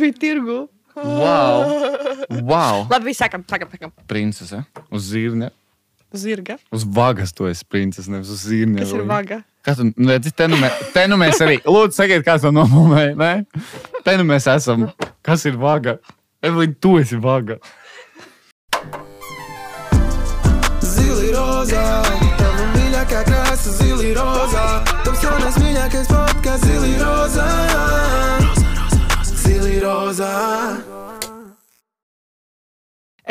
bija tirgu. Wow! wow. Labi, sākam, sākam, sākam. Princese uz zirņa. Zirga. Uz vagas tu esi princese, nevis uz zirņa. Kas ir vaga? Kā tu nu, redzi, te nu, mē, te nu mēs arī. Lūdzu, sakiet, kāds to nomulēja. Nē, te nu mēs esam. Kas ir vaga? Evelīna, tu esi vaga. Zili rozā, tava mīļākā krāsa, zili rozā. Tavs jaunais mīļākais podkāsts, zili rozā. Rozā.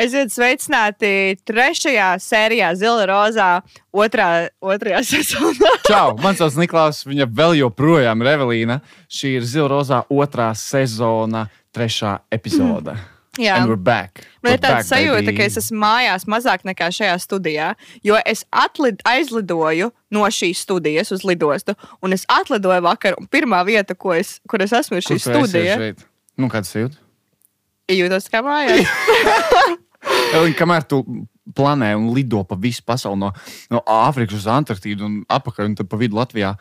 Esiet sveicināti trešajā sērijā Zila Rozā, otrā, otrajā sezonā. Čau! Mans vārds Niklaus, viņa vēl joprojām ir Evelīna. Šī ir Zila Rozā otrā sezona, trešā epizode. Jā. And we're back. Man We're ir back, sajūta, baby. ka es esmu mājās mazāk nekā šajā studijā, jo es atlid, aizlidoju no šīs studijas uz lidostu, un es atlidoju vakar, un pirmā vieta, ko es, kur es esmu, ir šī Kur studija. Nu, kāds jūtas? Jūtos kā mājās. Kamēr tu planē un lido pa visu pasauli, no, no Āfrikas uz Antarktīdu un atpakaļ, un tad pa vidu Latvijā,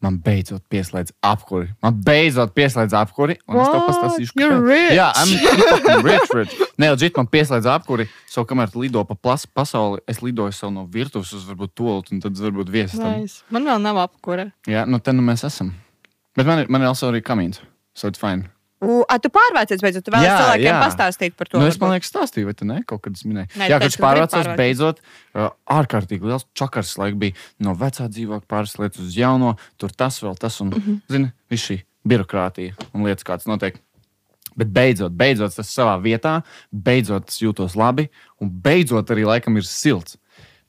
man beidzot pieslēdz apkuri. Man beidzot pieslēdz apkuri. Un es tev What? pastāstīšu, You're rich. Jā, I'm, rich, rich. Nē, legit, man pieslēdz apkuri. So, kamēr tu lido pa plas, pasauli, es lidoju sev no virtuves uz varbūt toltu, un tad varbūt viesis tam. nice. Man vēl nav apkura. Jā, nu te nu mēs esam. Bet man ir, man ir also arī kamīns. So it's fine. U, a, tu pārvācies beidzot, tu vēl Jā, cilvēkiem jā. pastāstīt par to. Nu, es varbūt. liekas, stāstīju, vai tu ne? Kaut kad es minēju. Nē, Jā, kad es ka pārvācos, beidzot, uh, ārkārtīgi liels čakars laik bija no vecā dzīvokļa pārslēdz uz jauno, tur tas vēl tas un, Mhm. zini, viss šī birokrātija un lietas, kādas notiek. Bet beidzot, beidzot tas savā vietā, beidzot tas jūtos labi, un beidzot arī laikam ir silts.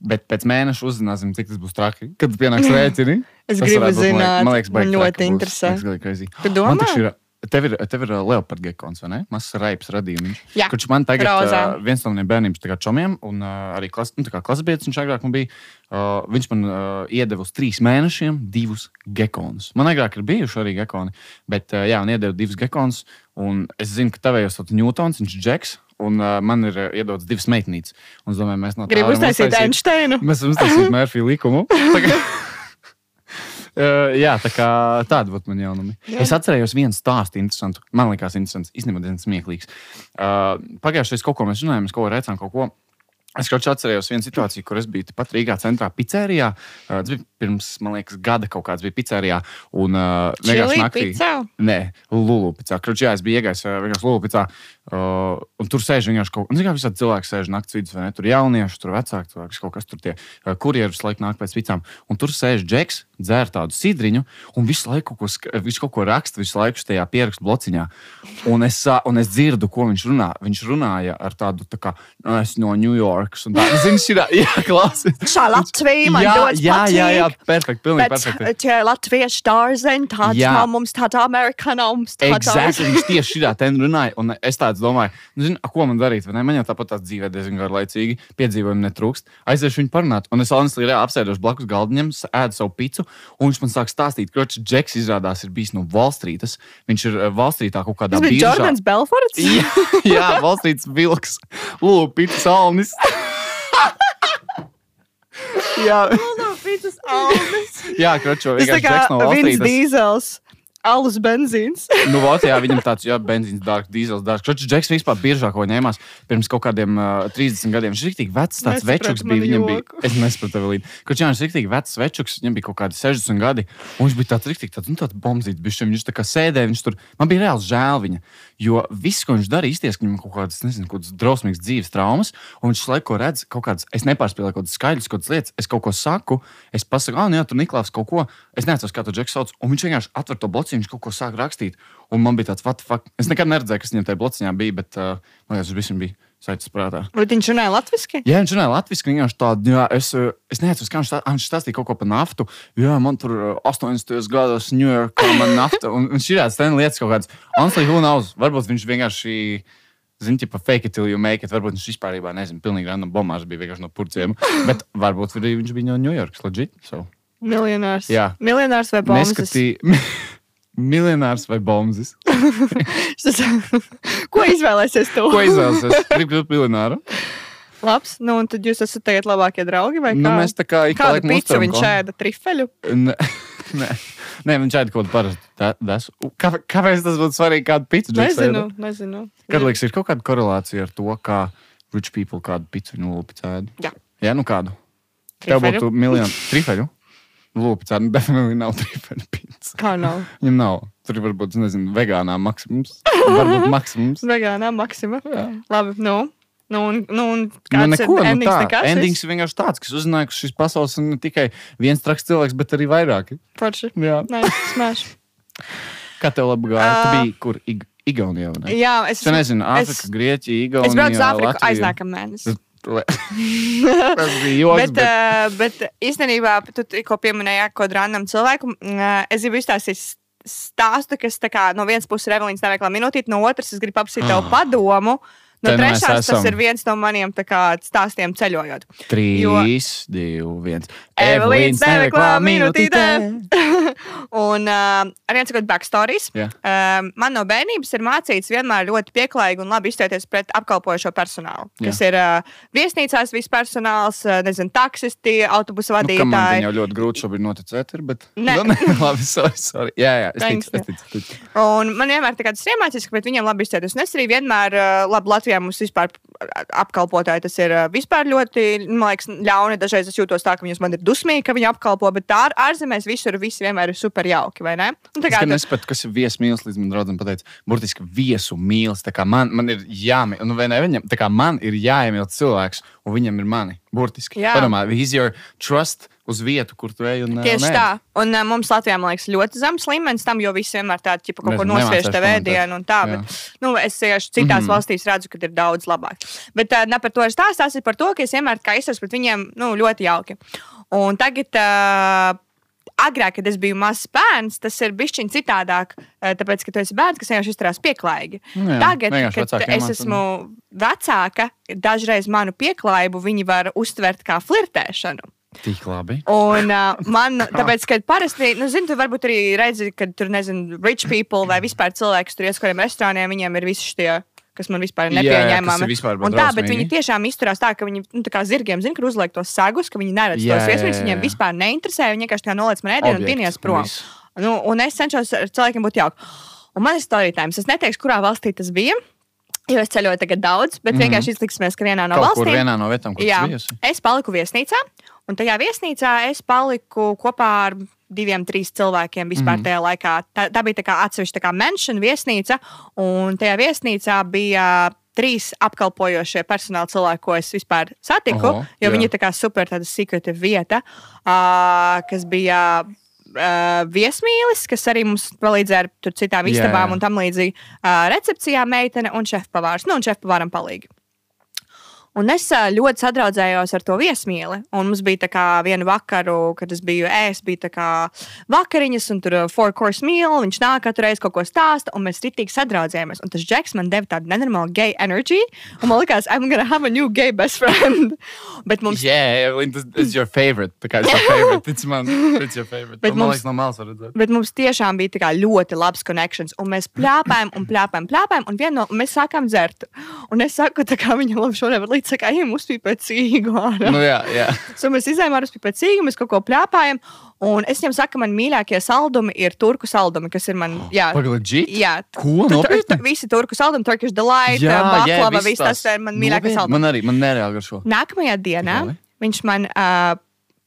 Bet pēc mēneša uzzināsim, cik tas būs traki. Kad pienāks rēķini. Es tas gribu zināt. Man liekas, Man ļoti interesē. Man liekas, galīgi ir, tev ir, tev ir uh, leopards gekons, vai ne? Mazs raips radījums. Jā, Kurš man tagad rozā. uh, viens no maniem bērniem ir čomiem, un uh, arī klas, nu, biedrs viņš agrāk man bija. Uh, viņš man uh, iedeva uz trīs mēnešiem divus gekonus. Man agrāk ir bijuši arī gekoni, bet uh, jā, un iedeva divus gekonus. Un es zinu, ka tavējos tāds Newtons, viņš ir Džeks. Un uh, man ir iedodas divas meitnītes. Un es domāju, mēs no tā Gribu varam uztaisīt Einsteinu. Mēs varam uztaisīt Mērfija likumu. Uh, jā, tā kā tāda būtu man jaunumi. Jā. Es atcerējos vienu stāstu, interesantu. Man liekas, interesants, īstenībā diezgan smieklīgs. Uh, Pagājušajā gadā kaut ko mēs runājām, mēs kaut ko redzējām, kaut ko. Es kaut kā atcerējos vienu situāciju, kur es biju pat Rīgā centrā pizzērijā. Uh, tas bija pirms, man liekas, gada kaut kāds bija pizzērijā. Un uh, vienkārši naktī. pizza? Nē, Lulu picā. Kručī, jā, es biju iegājis uh, vienkārši Lulu picā. Uh, un tur sēž vienkārši kaut kas, kā visādi cilvēki sēž naktas vidus, vai ne? Tur jaunieši, tur vecāki cilvēki, kaut kas tur tie uh, kurjeri visu laiku nāk pēc picām. Un tur sēž džeks, dzer tādu sidriņu, un visu laiku kaut ko, viņš kaut ko raksta, visu laiku tajā pierakstu blociņā. Un es, sā- un es dzirdu, ko viņš runā. Viņš runāja ar tādu, tā kā, "Nu, es no New Yorkas. Un Tā, zini, šī ir, jā, klausies. Šā Latvija man jā, ļoti jā, jā, jā, patīk. perfekti, pilnīgi perfekti. tie latviešu dārzeņi, tāds Jā. nav mums, tāds amerikānums. Exactly, viņš tieši šādā ten runāja. Un es tāds domāju, nu, zini, ko man darīt. vai ne? Man jau tāpat tāds dzīvē diezgan garlaicīgi, piedzīvojumi netrūkst. Aiziešu viņu parunāt. Un es honestly reāli apsēdos blakus galdiņam, ēdu savu picu. Un viņš man sāk stāstīt, ka Džeks izrādās ir bijis no Valstrītas. Viņš ir Valstrītā kaut kādā Tas bija biržā. Jordans Belfords. Jā, jā Valstrītas vilks, Lūpītas salnis. jā, Pīcis Alnis. jā kročo, Tas tā vienkārši kā Džeks no Vins Valstrītas. Dīzels. Alus benzīns. Nu, vot, jā, viņam tāds jā, benzīns, dārgs, dīzels, dārgs. Kročs Džeks vispār biežāk ko ņēmās pirms kaut kādiem uh, 30 gadiem. Viņš ir tik vecs, tāds Nesapratu večuks bija. Viņam bija, joku. es nesaprotu, Evelīna. Jā, viņš ir tik vecs večuks, viņam bija kaut kādi 60 gadi. Un viņš bija tāds rīktīgi, tāds, nu, tāds bombzīts. Bišķi, viņš tā kā sēdēja, viņš tur, man bija reāls žēl viņa. Jo viss, ko viņš darīja, izties, ka viņam kaut kādas, nezinu, kaut kādas drausmīgas dzīves traumas. Un viņš laiku redz kaut kādas, es nepārspēlēju kaut kādas skaidras, kaut kādas lietas. Es kaut ko saku, es pasaku, ah, nu jā, tur Niklaus kaut ko. Es neatceros, kā to Džeks sauc. Un viņš vienkārši atver to blociņu, viņš kaut ko sāk rakstīt. Un man bija tāds, what the fuck. Es nekad neredzēju, kas viņam tajā blociņā bija, bet uh, man liekas, tas bija saites prātā. Bet viņš runāja latviski? Jā, viņš runāja latviešu, viņš tādu, jā, es, uh, es neatceros, kā viņš, tā, viņš stāstīja kaut ko par naftu. Jā, man tur uh, 80. gados Ņujorkā man nafta. Un viņš ir tāds lietas kaut kāds. Honestly, who knows? Varbūt viņš vienkārši. Zini, pa fake it you make it. Varbūt viņš vispār nezina, pilnīgi random bombās bija vienkārši no purciem. Bet varbūt viņš bija no New Yorkas, legit. So. Miljonārs. Jā. Miljonārs vai bombas? Neskatīja. Miljonārs vai bombas? Ko izvēlēsies tu? Ko izvēlēsies? Gribu kļūt miljonāru. Labs. Nu, un tad jūs esat tagad labākie draugi vai Nu, kā? mēs tā kā ik pa laikam picu uztveram viņš ko- ēda? Trifeļu? Nē, nē. Nē, viņš ēda kaut kādu parastu desu. Kā, kāpēc tas būtu svarīgi? Kādu pīci Nezinu, nezinu. Kad liekas, ir kaut kāda korelācija ar to, kā rich people kādu pīci no lūpas ēda? Jā. Jā, nu kādu? Tev Trifeļu? būtu miljonu trifeļu. Nu definitīvi nav pīci. Kā nav? Viņam nav. Tur ir varbūt, nezinu, vegānā maksimums. Varbūt maksimums. Vegānā maksima. Labi, nu. Nu, un, nu, un Nu, kāds neko, ir nu, endings tā. nekas? Endings vienkārši tāds, kas uzzināja, ka šis pasaules ir ne tikai viens traks cilvēks, bet arī vairāki. Forši. Jā. Nē, smēš. Kā tev labi gāja? Ā. Tu biji kur? Ig Igaunijā, ne? Jā, es, Es nezinu, Āfrika, es, Grieķija, Igaunija. es braucu uz Āfriku aiznākamā mēnesī. Tas bija joks, Bet, bet... uh, bet īstenībā, tu tikko pieminēji kādu random cilvēku. Uh, es gribu izstāstīt stāstu, kas kā, no vienas puses ir Evelīnas neveiklā minūtīte, no otras es gribu apsīt tev padomu. No trešās tas ir viens no maniem tā kā, stāstiem ceļojot. Trīs, divi, viens. Evelīnas neveklā minūtītē. Un uh, arī atsakot backstories. Jā. Uh, man no bērnības ir mācīts vienmēr ļoti pieklājīgi un labi izturēties pret apkalpojošo personālu. Jā. Kas ir uh, viesnīcās viss personāls, uh, nezinu, taksisti, autobusu Nu, man vadītāji. gan jau ļoti grūti šobrīd noticēt, ir, bet. Nē. Nu, nē, labi, sorry, sorry. Jā, jā, es ticu, es ticu. ticu. Un man vienmēr tā kā tas ir iemācīts, ka pret viņiem labi izturēties. Un es arī vienmēr, uh, labi, Latvijā mums vispār apkalpotāji tas ir uh, vispār ļoti, man liekas, ļauni. Dažreiz es jūtos tā, ka viņus man ir dusmīgi, ka viņi apkalpo, bet ār, ārzemēs visur viss vienmēr ir super jauki, vai ne? Un Es kā tas- nesaprotu, kas ir viesu mīlestības. Līdz man draudzene pateica, burtiski viesu kā man, man ir jāmīl, nu, vai ne viņam, tā kā man ir jāiemīl cilvēks, un viņam ir mani. Burtiski. Jā. Padomā, he's your trust uz vietu, kur tu ej. Un, uh, Tieši un tā. Un uh, mums Latvijā, man liekas, ļoti zems līmenis tam, jo visi vienmēr tādu ķipa kaut ko nosviež tev ēdienu un tā. Jā. Bet, nu, es tieši citās mm. -hmm. valstīs redzu, ka ir daudz labāk. Bet uh, ne par to ir stāsts, tas ir par to, ka es vienmēr kā izsaka pret viņiem nu, ļoti jauki. Un tagad. Uh, Agrāk, kad es biju mazs bērns, tas ir bijis citādāk. eh, Tāpēc, ka tu esi bērns, kas vienkārši izturās pieklājīgi. Nu jā, Tagad, kad es esmu vecāka, dažreiz manu pieklājību viņi var uztvert kā flirtēšanu. Tik labi. Un uh, man, tāpēc, ka parasti, nu, zini, tu varbūt arī redzi, ka tur, nezinu, rich people vai vispār cilvēki, kas tur ies kādiem restorāniem, viņiem ir visi šie. Kas man vispār ir Jā, jā, Un tā, bet viņi tiešām izturās tā, ka viņi, nu, tā kā zirgiem, zina, kur uzliek tos sagus, ka viņi neredz Jā, tos jā, viesmīļus, jā, viņiem jā. vispār neinteresē. Viņi vienkārši tā noliec man ēdienu un pienies prom. viss. Nu, un es cenšos ar cilvēkiem būt jauki. Un man ir time. Es neteikšu, kurā valstī tas bija. Jo es ceļoju tagad daudz, bet mm -hmm. vienkārši izliksimies, ka vienā no. Kaut valstīm. vienā no vietām, kur Jā, es paliku viesnīcā, un tajā viesnīcā es paliku kopā ar diviem, trīs cilvēkiem vispār Mhm. tajā laikā. Tā, tā bija tā kā atsevišķa kā menšana viesnīca, un tajā viesnīcā bija trīs apkalpojošie personāla cilvēki, ko es vispār satiku. Oho, jo jā. viņi ir tā kā super tāda secretive vieta, uh, kas bija. Uh, viesmīlis, kas arī mums palīdzēja ar citām istabām jā. un tam līdzīgi. Uh, recepcijā meitene un šefpavārs. Nu, un šefpavāram palīgi. Un es ļoti sadraudzējos ar to viesmīli. Un mums bija viena vakaru, kad es biju ēst, bija vakariņas, un tur ā, four course meal. Viņš nāk katru reizi kaut ko stāsta, un mēs ritīgi sadraudzējāmies. Un tas Džeks man deva tādu nenormālu gay energy. Un man likās, I'm gonna have a new gay best friend. Bet mums Jā, tas ir your favorite. Tā kā es your favorite. Tic man, it's your favorite. Bet Bet man mums- liekas, no. Bet mums tiešām bija ļoti labs connections. Un mēs plāpājām, un plāpājām, plāpājām. Un, viena no, un mēs sākām dzert. Un es saku, tā kā viņam labi šodien var līdz sakā, ejam uzpīt pēc cīgu. ārā." Nu, jā, jā. So mēs izējām ar uzpīt pēc cīgu, mēs kaut ko plāpājam. Un es viņam saku, man mīļākie saldumi ir turku saldumi, kas ir man. Jā, Pagaidzi, legit? jā. Ko? Tu- tu- tu- Visi turku saldumi, Turkish delight, Jā, jā, baklava, viss viss tas ir man mīļākie saldumi. Man arī, man nereāli garšo. Nākamajā dienā labi. viņš man uh,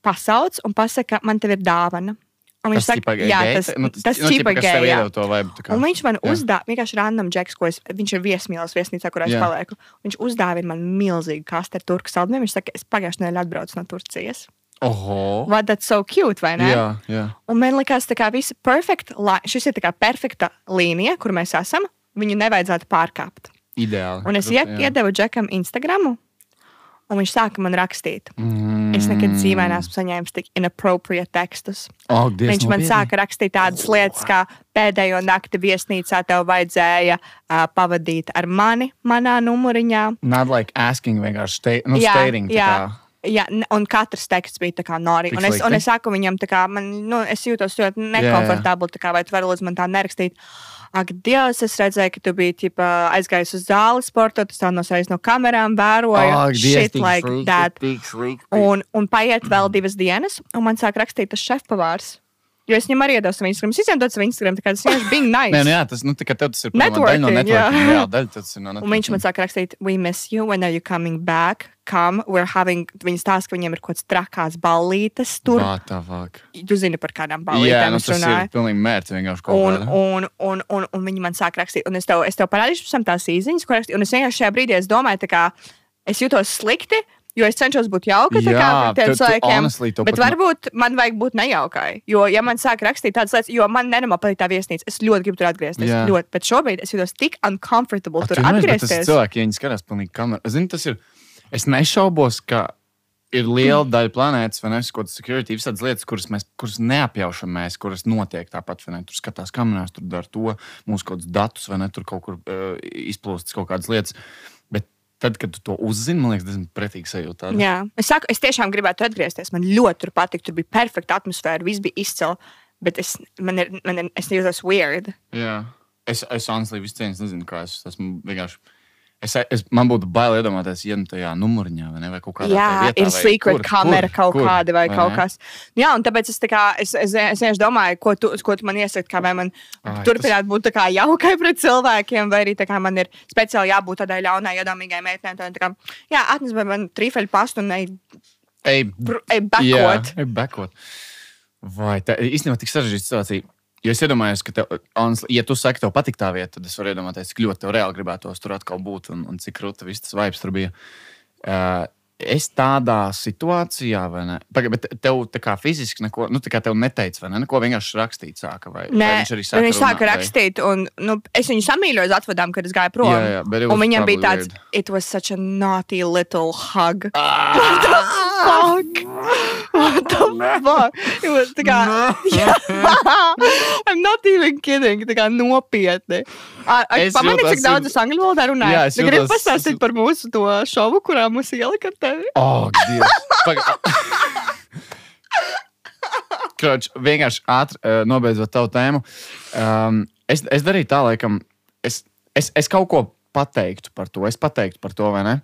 pasauc un pasaka, man te ir dāvana. Un viņš Tas saka, gay? tas, Nu, tas nu, čipa ķipa, tev jā. to vibe. Un viņš man Jā. uzdāvina, vienkārši random džeks, ko es, viņš ir viesmīlis viesnīcā, kurā es Jā. palieku. Viņš uzdāvina man milzīgu kastu ar turku saldumiem. Viņš saka, es pagājušajā nedēļā atbraucu no Turcijas. Oho. What that's so cute, vai ne? Jā, jā. Un man liekas, ka šis ir tā kā perfekta līnija, kur mēs esam. Viņu nevajadzētu pārkāpt. Ideāli. Un es Krūti, ie, jā. iedevu džekam Instagram, un viņš sāka man rakstīt. Mm. Es nekad dzīvē neesmu saņēmis tik inappropriate tekstus. Oh, Dievs, Viņš man nopietni? sāka rakstīt tādas lietas, kā pēdējo nakti viesnīcā tev vajadzēja uh, pavadīt ar mani, manā numuriņā. Not like asking, vienkārši sta nu, stating. jā. kā. Jā, n- un katrs teksts bija tā kā nori. Tik Un es, un es saku viņam, kā man, nu, es jūtos ļoti nekomfortabli, tā kā, vai tu vari lūdzu man tā nerakstīt. Ak, Dievs, es redzēju, ka tu biji ķipa, aizgājis uz zāli sportot, tas tā no kamerām vēroju. Dievs, shit like slikti, that. tik slikti. Un, un paiet vēl divas dienas, un man sāk rakstīt tas šefpavārs. Jo es viņam arī iedodu savu Instagram. Es visiem dodu savu Instagram, tā kā tas vienkārši bija nice. Nē, nu jā, tas nu, tā kā tev tas ir daļa no Networking, jā. networking. Jā, daļa tas ir no Un viņš networking. man saka, rakstīt, we miss you, when are you coming back? Come, we're having, viņi stāsta, ka viņiem ir kaut kāds trakās ballītes tur. What the fuck? Tu zini, par kādām Jā, ballītēm nu, es tas runāju. ir pilnīgi mērķis vienkārši kaut Un, un, un, un, un viņi man sāk rakstīt, un es tev, es tev parādīšu pēc tam tās īsiņas, ko rakstīju. Un es vienkārši šajā brīdī es domāju, tā kā es jūtos slikti, jo es cenšos būt jauka tā kā Jā, pret tiem tu- tu cilvēkiem. honestly to Bet varbūt man vajag būt nejaukai. Jo, ja man sāk rakstīt tādas lietas, jo man nenormāli patīk tā viesnīca, es ļoti gribu tur atgriezties. Jā. Ļoti, bet šobrīd es jūtos tik uncomfortable A, tur tu nezini, bet Tas atgriezties. cilvēki, ja viņi skatās pilnīgi kamerā. Zini, tas ir. Es nešaubos, ka ir liela daļa planētas, vai ne, kaut kādas security, visādas lietas, kuras mēs kuras neapjaušam, mēs, kuras notiek tāpat, vai ne, tur skatās kamerās, tur dara to, mūsu kaut kādus datus, vai ne, tur kaut kur uh, izplūstas kaut kādas lietas. Tad, kad tu to uzzini, man liekas, tas ir pretīgi sajūta. Jā, es saku, es tiešām gribētu atgriezties. Man ļoti tur patika, tur bija perfekta atmosfēra, viss bija izcili. Bet es, man ir, man ir, es jūtos weird. Jā. Es, es honestly visu cieņu nezinu, kā es esmu vienkārši. Es, es, man būtu bail iedomāties, ja nu tajā numuriņā vai, ne, vai kaut kādā Jā, tajā vietā, ir secret kur, kamera kur, kaut kur, kāda vai, vai kaut ne? kas. Jā, un tāpēc es, kā, es, es, es vienkārši domāju, ko tu, ko tu man iesaki, kā vai man Ai, turpināt būt tā kā jaukai pret cilvēkiem, vai arī kā man ir speciāli jābūt tādai ļaunai, iedomīgai meitenei. Tā, kā, jā, atnes man- trīfeļu pastu un ej, Ej, ej Jā, backot. ej, backot. Vai tā īstenībā tik sarežģīta situācija? Jo es iedomājos, ka, tev, honestly, ja tu saki, tev patīk tā vieta, tad es varu iedomāties, cik ļoti tev reāli gribētos tur atkal būt un, un cik krūta viss tas vibes tur bija. Uh, es tādā situācijā, vai ne? Pagaid, bet tev tā kā fiziski neko, nu, tā kā tev neteica, vai ne? Neko vienkārši rakstīt sāka. Vai, Nē, vai viņš arī sāka, viņš sāka runāt, rakstīt, un nu, es viņu samīļoju atvadām, kad es gāju prom. Jā, jā, un viņam bija tāds, weird. it was such a naughty little hug. Ah! Fuck? What the fuck? It was tā kā, I'm not even kidding, tā kā nopietni. Jūtos- cik daudz es angļu valodā runāju. Jā, es gribi jūtos- pastāstīt par mūsu to šovu, kurā mums ielika ar tevi? Oh, Kroč, vienkārši ātri uh, nobeidzot tavu tēmu. Um, es, es darīju tā, laikam, es, es, es kaut ko pateiktu par to. Es pateiktu par to, vai ne?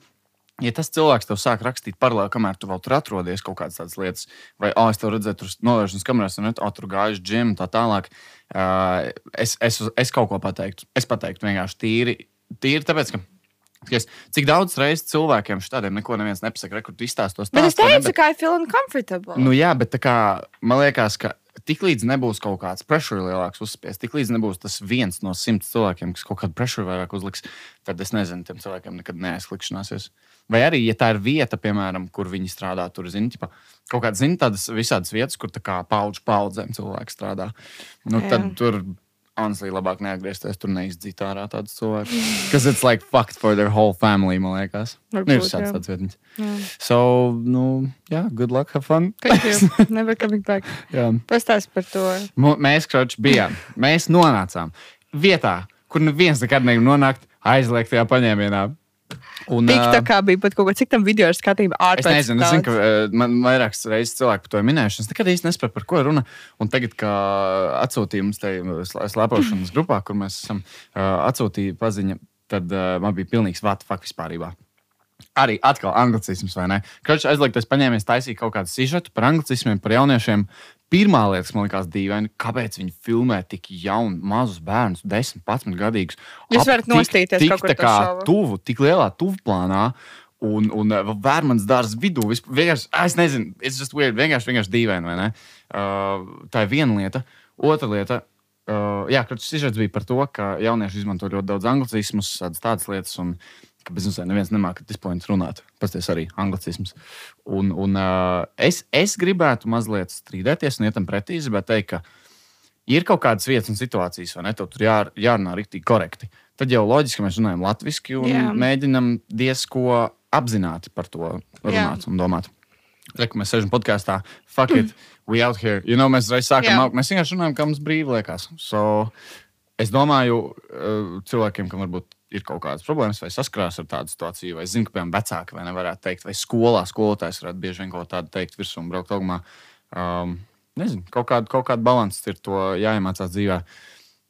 Ja tas cilvēks tev sāk rakstīt paralēli, kamēr tu vēl tur atrodies, kaut kādas tādas lietas, vai, oh, es tev redzēju, tur novēršanas kamerās, un oh, tur gājuši džim, tā tālāk, uh, es, es, es kaut ko pateiktu. Es pateiktu vienkārši tīri, tīri tāpēc, ka. Skaties, Cik daudz reizes cilvēkiem šādiem neko neviens nepasaka, rekurbi izstāstos. Bet es vai ne, teicu, ka I feel uncomfortable. Nu, jā, bet kā, man liekas, ka tiklīdz nebūs kaut kāds pressure lielāks uzspiest, tiklīdz nebūs tas viens no simts cilvēkiem, kas kaut kādu pressure vairāk uzliks, tad es nezinu, tiem cilvēkiem nekad neaizklikšanāsies. Vai arī, ja tā ir vieta, piemēram, kur viņi strādā, tur zina, ķipa, kaut kādas zina, tādas visādas vietas, kur tā kā paudžu paudzēm cilvēki strādā. Nu, Jā. tad tur. Honestly, labāk neatgriezties tur neizdzīt ārā tādus cilvēkus. Kas it's like fucked for their whole family, man liekas. Nu, ir Varbūt, šāds tāds vietiņas. Jā. So, nu, jā, good luck, have fun. Never coming back. jā. Pastāst par to. Mu- Mēs, kroč, bijām. Mēs nonācām vietā, kur neviens nekad negrib nonākt aizliegtajā paņēmienā. Un, Tik tā kā bija pat kaut ko, cik tam video ir skatība Es ārpus. nezinu, es zinu, ka man vairākas reizes cilvēki par to minējuši. Es nekad īsti nesaprotu, par ko runa. Un tagad, mums te slē- slēpošanas grupā, kur mēs esam atsūtīja paziņa, tad man bija pilnīgs vata fakt vispārībā. Arī atkal anglicisms, vai ne? Kroč, aizliegtais paņēmies taisīt kaut kādu sižetu par anglicismiem, par jauniešiem. Pirmā lieta, kas man likās dīvaini, kāpēc viņi filmē tik jaunu, mazus bērnus, 10, 11 gadīgus. Jūs varat tik- nostīties tik kaut kur tā kā šovu. tuvu, tik lielā tuvplānā. Un, un uh, vērmans dārza vidū. Vienkārši, ah, es nezinu, it's just weird. Vienkārši, vienkārši dīvaini, vai ne? Uh, tā ir viena lieta. Otra lieta. Uh, jā, šis izredzes bija par to, ka jaunieši izmanto ļoti daudz anglicismus, tādas, lietas, un ka mums neviens nemāca dispoņus runāt. Pasties arī anglicisms. Un, un uh, es, es gribētu mazliet strīdēties un ietam pretī, gribētu teikt, ka ir kaut kādas vietas un situācijas, vai ne? Tev tur jā, jārunā rīktīgi korekti. Tad jau loģiski, mēs runājam latviešu un Jā. mēģinam diezko apzināti par to runāt un domāt. Reku, mēs sēžam podkāstā, fuck it, we out here. You know, mēs reiz sākam, Jā. augt, mēs vienkārši runājam, kā mums brīvi liekas. So, es domāju, cilvēkiem, kam varbūt ir kaut kādas problēmas, vai saskarās ar tādu situāciju, vai zina, ka, piemēram, vecāki vai nevarētu teikt, vai skolā skolotājs varētu bieži vien kaut tādu teikt virsū un braukt augumā. Um, nezinu, kaut kāda, kaut kāda balanss ir to jāiemācās dzīvē.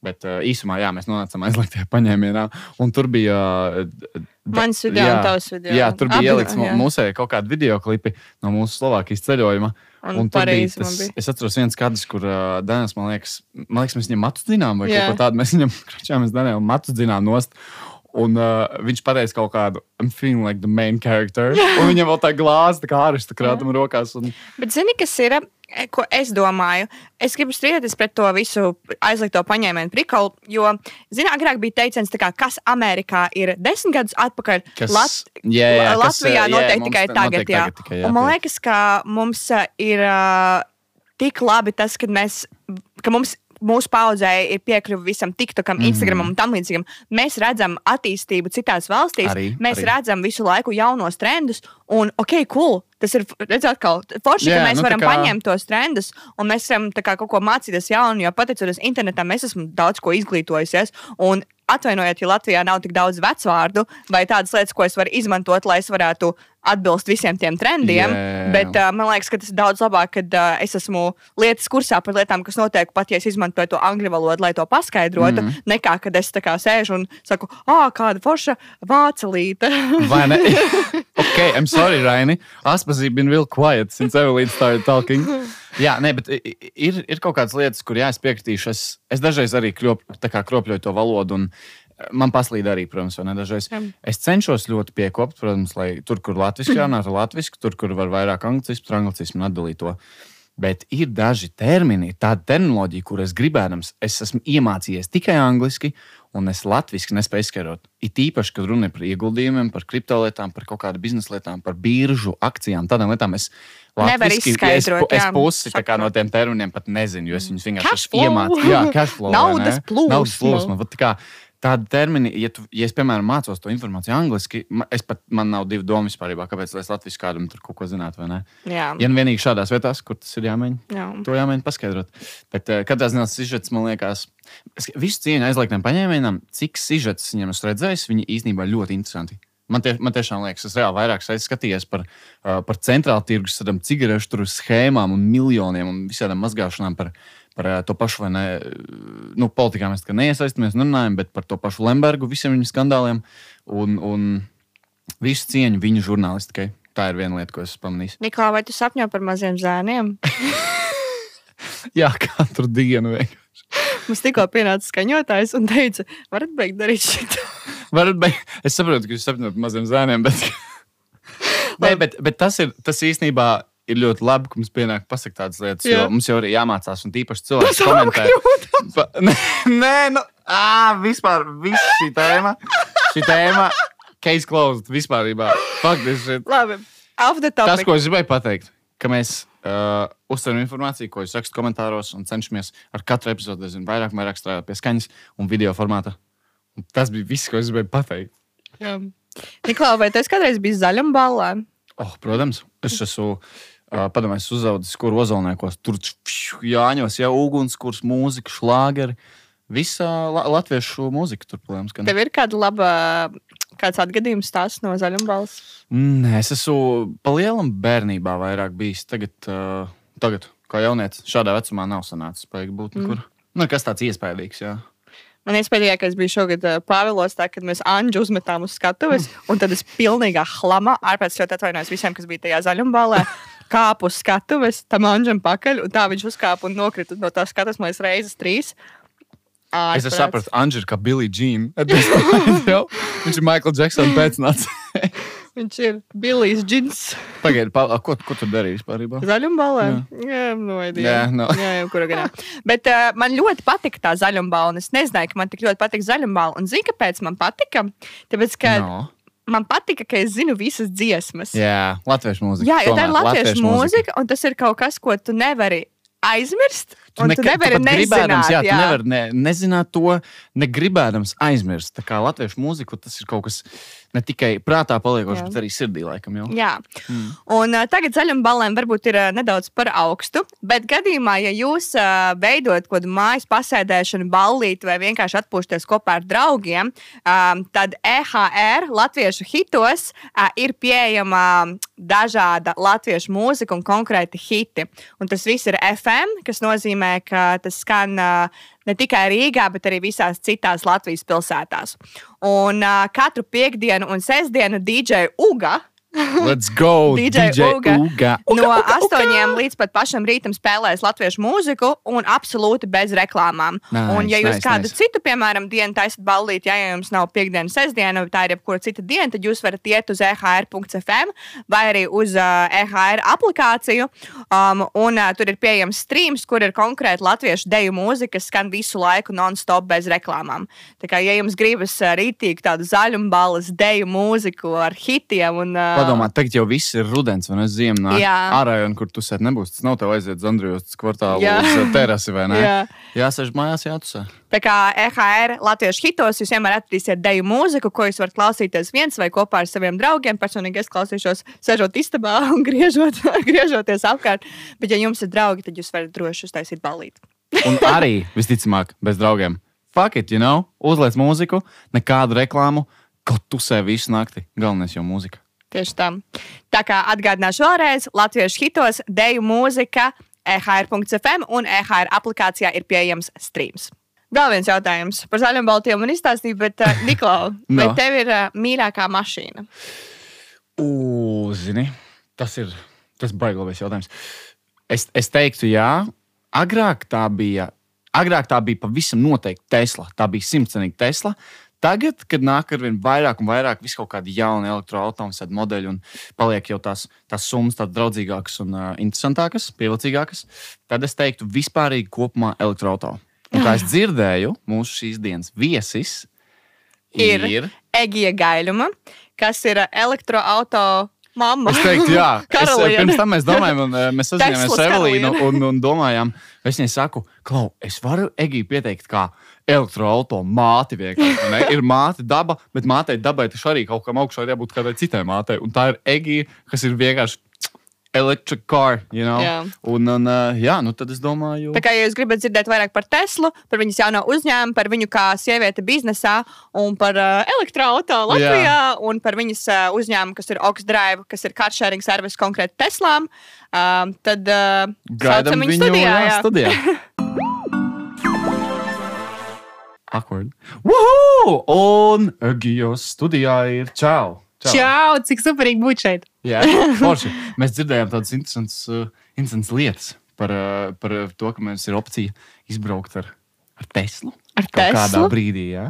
Bet uh, īsumā, jā, mēs nonācām aizliegtajā paņēmienā. Un tur bija. Uh, Mans video jā, un tavs video. Jā, tur bija ielikts mūsu kaut kāda video klipi no mūsu Slovākijas ceļojuma. Un Parīzi man tas, bija. es atceros viens kadrs, kur uh, Dānis, man liekas, man liekas, mēs viņam matu dzinām, vai Jā. kaut ko tādu. Mēs viņam kračājāmies Dānijam matu dzinām nost. Un uh, viņš pateica kaut kādu, I'm feeling like the main character. Un viņam vēl tā glāze, tā kā aristokrātam rokās. Un, Bet zini, kas ir? e, Ko es domāju? Es gribu strīdēties pret to visu aizliegto paņēmienu prikolu, jo, zini, agrāk bija teiciens, kā, kas Amerikā ir desmit gadus atpakaļ. Kas- Lat jā, jā, kas, Latvijā jā, noteikti mums tikai te- tagad, noteikti jā. tagad tikai, jā, Un man jā. liekas, ka mums ā, ir ā, tik labi tas, ka mēs, ka mums. Mūsu paudzē ir piekļuve visam TikTokam, Mhm. Instagram un tam līdzīgam. Mēs redzam attīstību citās valstīs. Arī, mēs arī. redzam visu laiku jaunos trendus. Un, ok, cool. Tas ir redzēt, ka forši, Jā, ka mēs nu, varam kā- paņemt tos trendus, un mēs varam kā, kaut ko mācīties jaunu, jo pateicoties internetam, es esmu daudz ko izglītojusies. Un atvainojiet, ja Latvijā nav tik daudz vecvārdu vai tādas lietas, ko es varu izmantot, lai es varētu atbilst visiem tiem trendiem. Jā. Bet uh, man liekas, ka tas ir daudz labāk, kad uh, es esmu lietas kursā par lietām, kas notiek pat, ja es izmantoju to angļu valodu, lai to paskaidrotu, mm. nekā kad es tā kā sēžu un saku, ah, kāda forša vācelīte. Vai ne? ok, I'm sorry, Raini. Aspas has been real quiet since Evelyn started talking. Jā, nē, bet ir, ir kaut kādas lietas, kur jā, es piekritīšu. Es, es dažreiz arī kļop, kropļoju to valodu. Un, eh, Man paslīd arī, protams, vai ne dažreiz. Jā. Es cenšos ļoti piekopt, protams, lai tur, kur latviešu jārunā, ir latviešu, tur, kur var vairāk anglicismu, anglicismu un atdalīt to. Bet ir daži termini, tāda terminoloģija, kur es gribēdams, es esmu iemācījies tikai angliski, un es latviešu nespēju izskaidrot. It īpaši, kad runa ir par ieguldījumiem, par kriptolietām, par kaut kādu biznesa lietām, par biržu, akcijām, tādām lietām. Es Nevar latviski- izskaidrot, Es, es pusi kā no tiem terminiem pat nezinu, jo es viņus vienkārši iemācījies. Jā, cash flow. Naudas plūsma. Naudas plūsma. Vat tā kā Tādi termini, ja, tu, ja es, piemēram, mācos to informāciju angliski, es pat, man nav divu domu vispār, kāpēc es latviešu kādam tur kaut ko zinātu, vai ne? Jā, Ja nu vienīgi šādās vietās, kur tas ir jāmēģina, jā. to jāmēģina paskaidrot. Bet uh, katrā ziņā sižets, man liekas, es, visu cieņu aizliegtiem paņēmienam, cik sižets viņam esmu redzējis, viņi īstenībā ļoti interesanti. Man, tie, man tiešām liekas, es reāli vairāk skatījos par, uh, par centrālu tirgus, tādām cigarešu schēmām un miljoniem un visādām mazgāšanām par, par uh, to pašu, vai ne, nu, politikā mēs neiesaistāmies, nerunājam, bet par to pašu Lembergu, visiem viņa skandāliem un, un visu cieņu viņu žurnālistikai. Tā ir viena lieta, ko es pamanīju. Niklā, vai tu sapņo par maziem zēniem? Jā, katru dienu vienkārši. Mums tikko pienāca skaņotājs un teica, varat beigt darīt šo. Varat beigt. Es saprotu, ka jūs sapņojat par maziem zēniem, bet, Nē, bet, bet tas, ir, tas īstenībā ir ļoti labi, ka mums pienāk pasakāt tādas lietas. Jā. Jo mums jau arī jāmācās, un tīpaši cilvēki komentē. Pa, nē, nu, ā, vispār viss šī tēma. Šī tēma, case closed, vispār. Faktiski, Labi, off the tas, topic. ko es gribēju pateikt, ka mēs uh, uztveram informāciju, ko jūs rakstat komentāros, un cenšamies ar katru epizodi aizvien vairāk, vairāk strādāt pie skaņas un video formāta. Un tas bija viss, ko es gribēju pateikt. Jā. Niklā, vai tas kādreiz bija zaļuma ballā? Oh, protams, es esmu padomājis, uzaugusi kur ozolniekos. Tur jāņos, jau ugunskurs, mūzika, šlāgeri. Visa la latviešu mūzika tur, protams, ka. Tev ir kāda laba, kāds atgadījums stāsts no zaļuma balss? Nē, es esmu pa lielam bērnībā vairāk bijis. Tagad, uh, tagad kā jaunietis, šādā vecumā nav sanācis spēju būt nekur. Mm. Nu, kas tāds iespaidīgs, jā. Man iespējams, bija šogad Pāvilos, tā, kad mēs Anģu uzmetām uz skatuves, un tad es pilnīgā hlamā, ārpēc ļoti atvainojos visiem, kas bija tajā zaļuma ballē, kāpu uz skatuves, tam Anģam pakaļ, un tā viņš uzkāpa un nokrita no tās skatuves, man liekas, reizes trīs. Es Ārprāts. sapratu, Anģis kā Billy Jean. Viņš ir Michael Jackson pēcnācējs. Viņš ir Billijs Džins. Pagaidiet, pa, ko, ko tu darīji vispār? Zaļuma balē? Jā, no ideja. Jā, no. jā, jau kurā gadā. Bet uh, man ļoti patika tā un Es nezināju, ka man tik ļoti patīk zaļuma balva. Un zini, kāpēc man patika? Tāpēc, ka No. Man patika, ka es zinu visas dziesmas. Jā, latviešu mūzika. Jā, jo tā ir tomēr, latviešu mūzika, un tas ir kaut kas, ko tu nevari aizmirst. Tu, nekad, tu nevari nezināt. jā, Jā, tu nevari ne, nezināt to, negribēdams aizmirst. Tā kā latviešu mūzika, tas ir kaut kas ne tikai prātā paliekošs, bet arī sirdī laikam jau. Jā. Mm. Un, uh, tagad zaļuma balēm varbūt ir uh, nedaudz par augstu, bet gadījumā, ja jūs uh, veidojat kaut kādu mājas pasēdēšanu, ballīti vai vienkārši atpūšaties kopā ar draugiem, um, tad EHR latviešu hitos uh, ir pieejama dažāda latviešu mūzika un konkrēti hiti. Un tas viss ir FM, kas nozīmē, ka tas skan ne tikai Rīgā, bet arī visās citās Latvijas pilsētās. Un katru piekdienu un sestdienu DJ Uga. Let's go! DJ Uga. Uga. No 8 līdz pat pašam rītam spēlēs latviešu mūziku un absolūti bez reklāmām. Nice, un, ja jūs nice, kādu nice. citu, piemēram, dienu taisat ballīt, ja jums nav piekdiena, sestdiena, vai tā ir jebkura cita diena, tad jūs varat iet uz ehr.fm vai arī uz uh, EHR aplikāciju. Um, un uh, tur ir pieejams streams, kur ir konkrēti latviešu deju mūzika, kas skan visu laiku non-stop bez reklāmām. Tā kā, ja jums gribas uh, rītīgi tādu zaļumbalas deju mūziku ar hitiem un uh, Padomā, tagad jau viss ir rudens, un es ziemu nāku Jā. ārā, un kur tu sēdi nebūs. Tas nav tev aiziet uz Andrijas kvartālu Jā. uz uh, terasi, vai ne? Jā. Jāsēž mājās, jātusē. Tā kā EHR latviešu hitos jūs vienmēr atradīsiet deju mūziku, ko jūs varat klausīties viens vai kopā ar saviem draugiem. Personīgi es klausīšos, sēžot istabā un griežot, griežoties apkārt. Bet, ja jums ir draugi, tad jūs varat droši uztaisīt balīti. Un arī, visticamāk, bez draugiem. Fuck it, you know, uzliec mūziku, nekādu reklāmu, kaut tusē visu nakti. Galvenais jau mūzika. Tieši tā. Tā kā atgādināšu vēlreiz, latviešu hitos deju mūzika EHR.FM un EHR aplikācijā ir pieejams streams. Vēl viens jautājums par zaļiem baltiem man izstāstīja, bet, uh, Niklau, No. vai tev ir uh, mīļākā mašīna? Uzzini, tas ir tas baiglabais jautājums. Es, es teiktu, jā, agrāk tā bija. Agrāk tā bija pavisam noteikti Tesla. Tā bija simtcenīga Tesla. Tagad, kad nāk ar vien vairāk un vairāk vis kaut kādi jauni elektroautobusu modeļi un paliek jau tās, tās summas tādas draudzīgākas un uh, interesantākas, pievilcīgākas, tad es teiktu vispārīgi kopumā elektroautobusu. Un kā es dzirdēju, mūsu šīs dienas viesis Ir. ir Egija Gaļuma, kas ir elektroautorāta mamma. Es teiktu, jā, es, Karaliene. pirms tam mēs domājām, un mēs sazināmies Teslas ar Evelīnu un, un domājām, es viņai saku, Klau, es varu Egiju pieteikt kā elektroautorāta māti. vienkārši, ne? Ir māte daba, bet mātei dabai taču arī kaut kam augšā ir jābūt kādai citai mātei. Un tā ir Egija, kas ir vienkārši electric car. You know? Jā. Un, un eh, jā, nu tad es domāju, Tā kā ja jūs gribat dzirdēt vairāk par Teslu, par viņas jauno uzņēmumu, par viņu kā sievieti biznesā un par uh, elektroautorātu Latvijā un par viņas uh, uzņēmumu, kas ir Oxdrive, kas ir car sharing service konkrēti Teslām, uh, tad uh, gaidām viņu studijā. jā, jā. studijā. Awkward. Woohoo! Un Egijos studijā ir čau! Čau, cik superīgi būt šeit. Jā, forši. Mēs dzirdējām tādas interesantas, uh, interesantas lietas par, uh, par to, ka mums ir opcija izbraukt ar, ar Teslu. Ar Kaut kādā Teslu? brīdī, jā.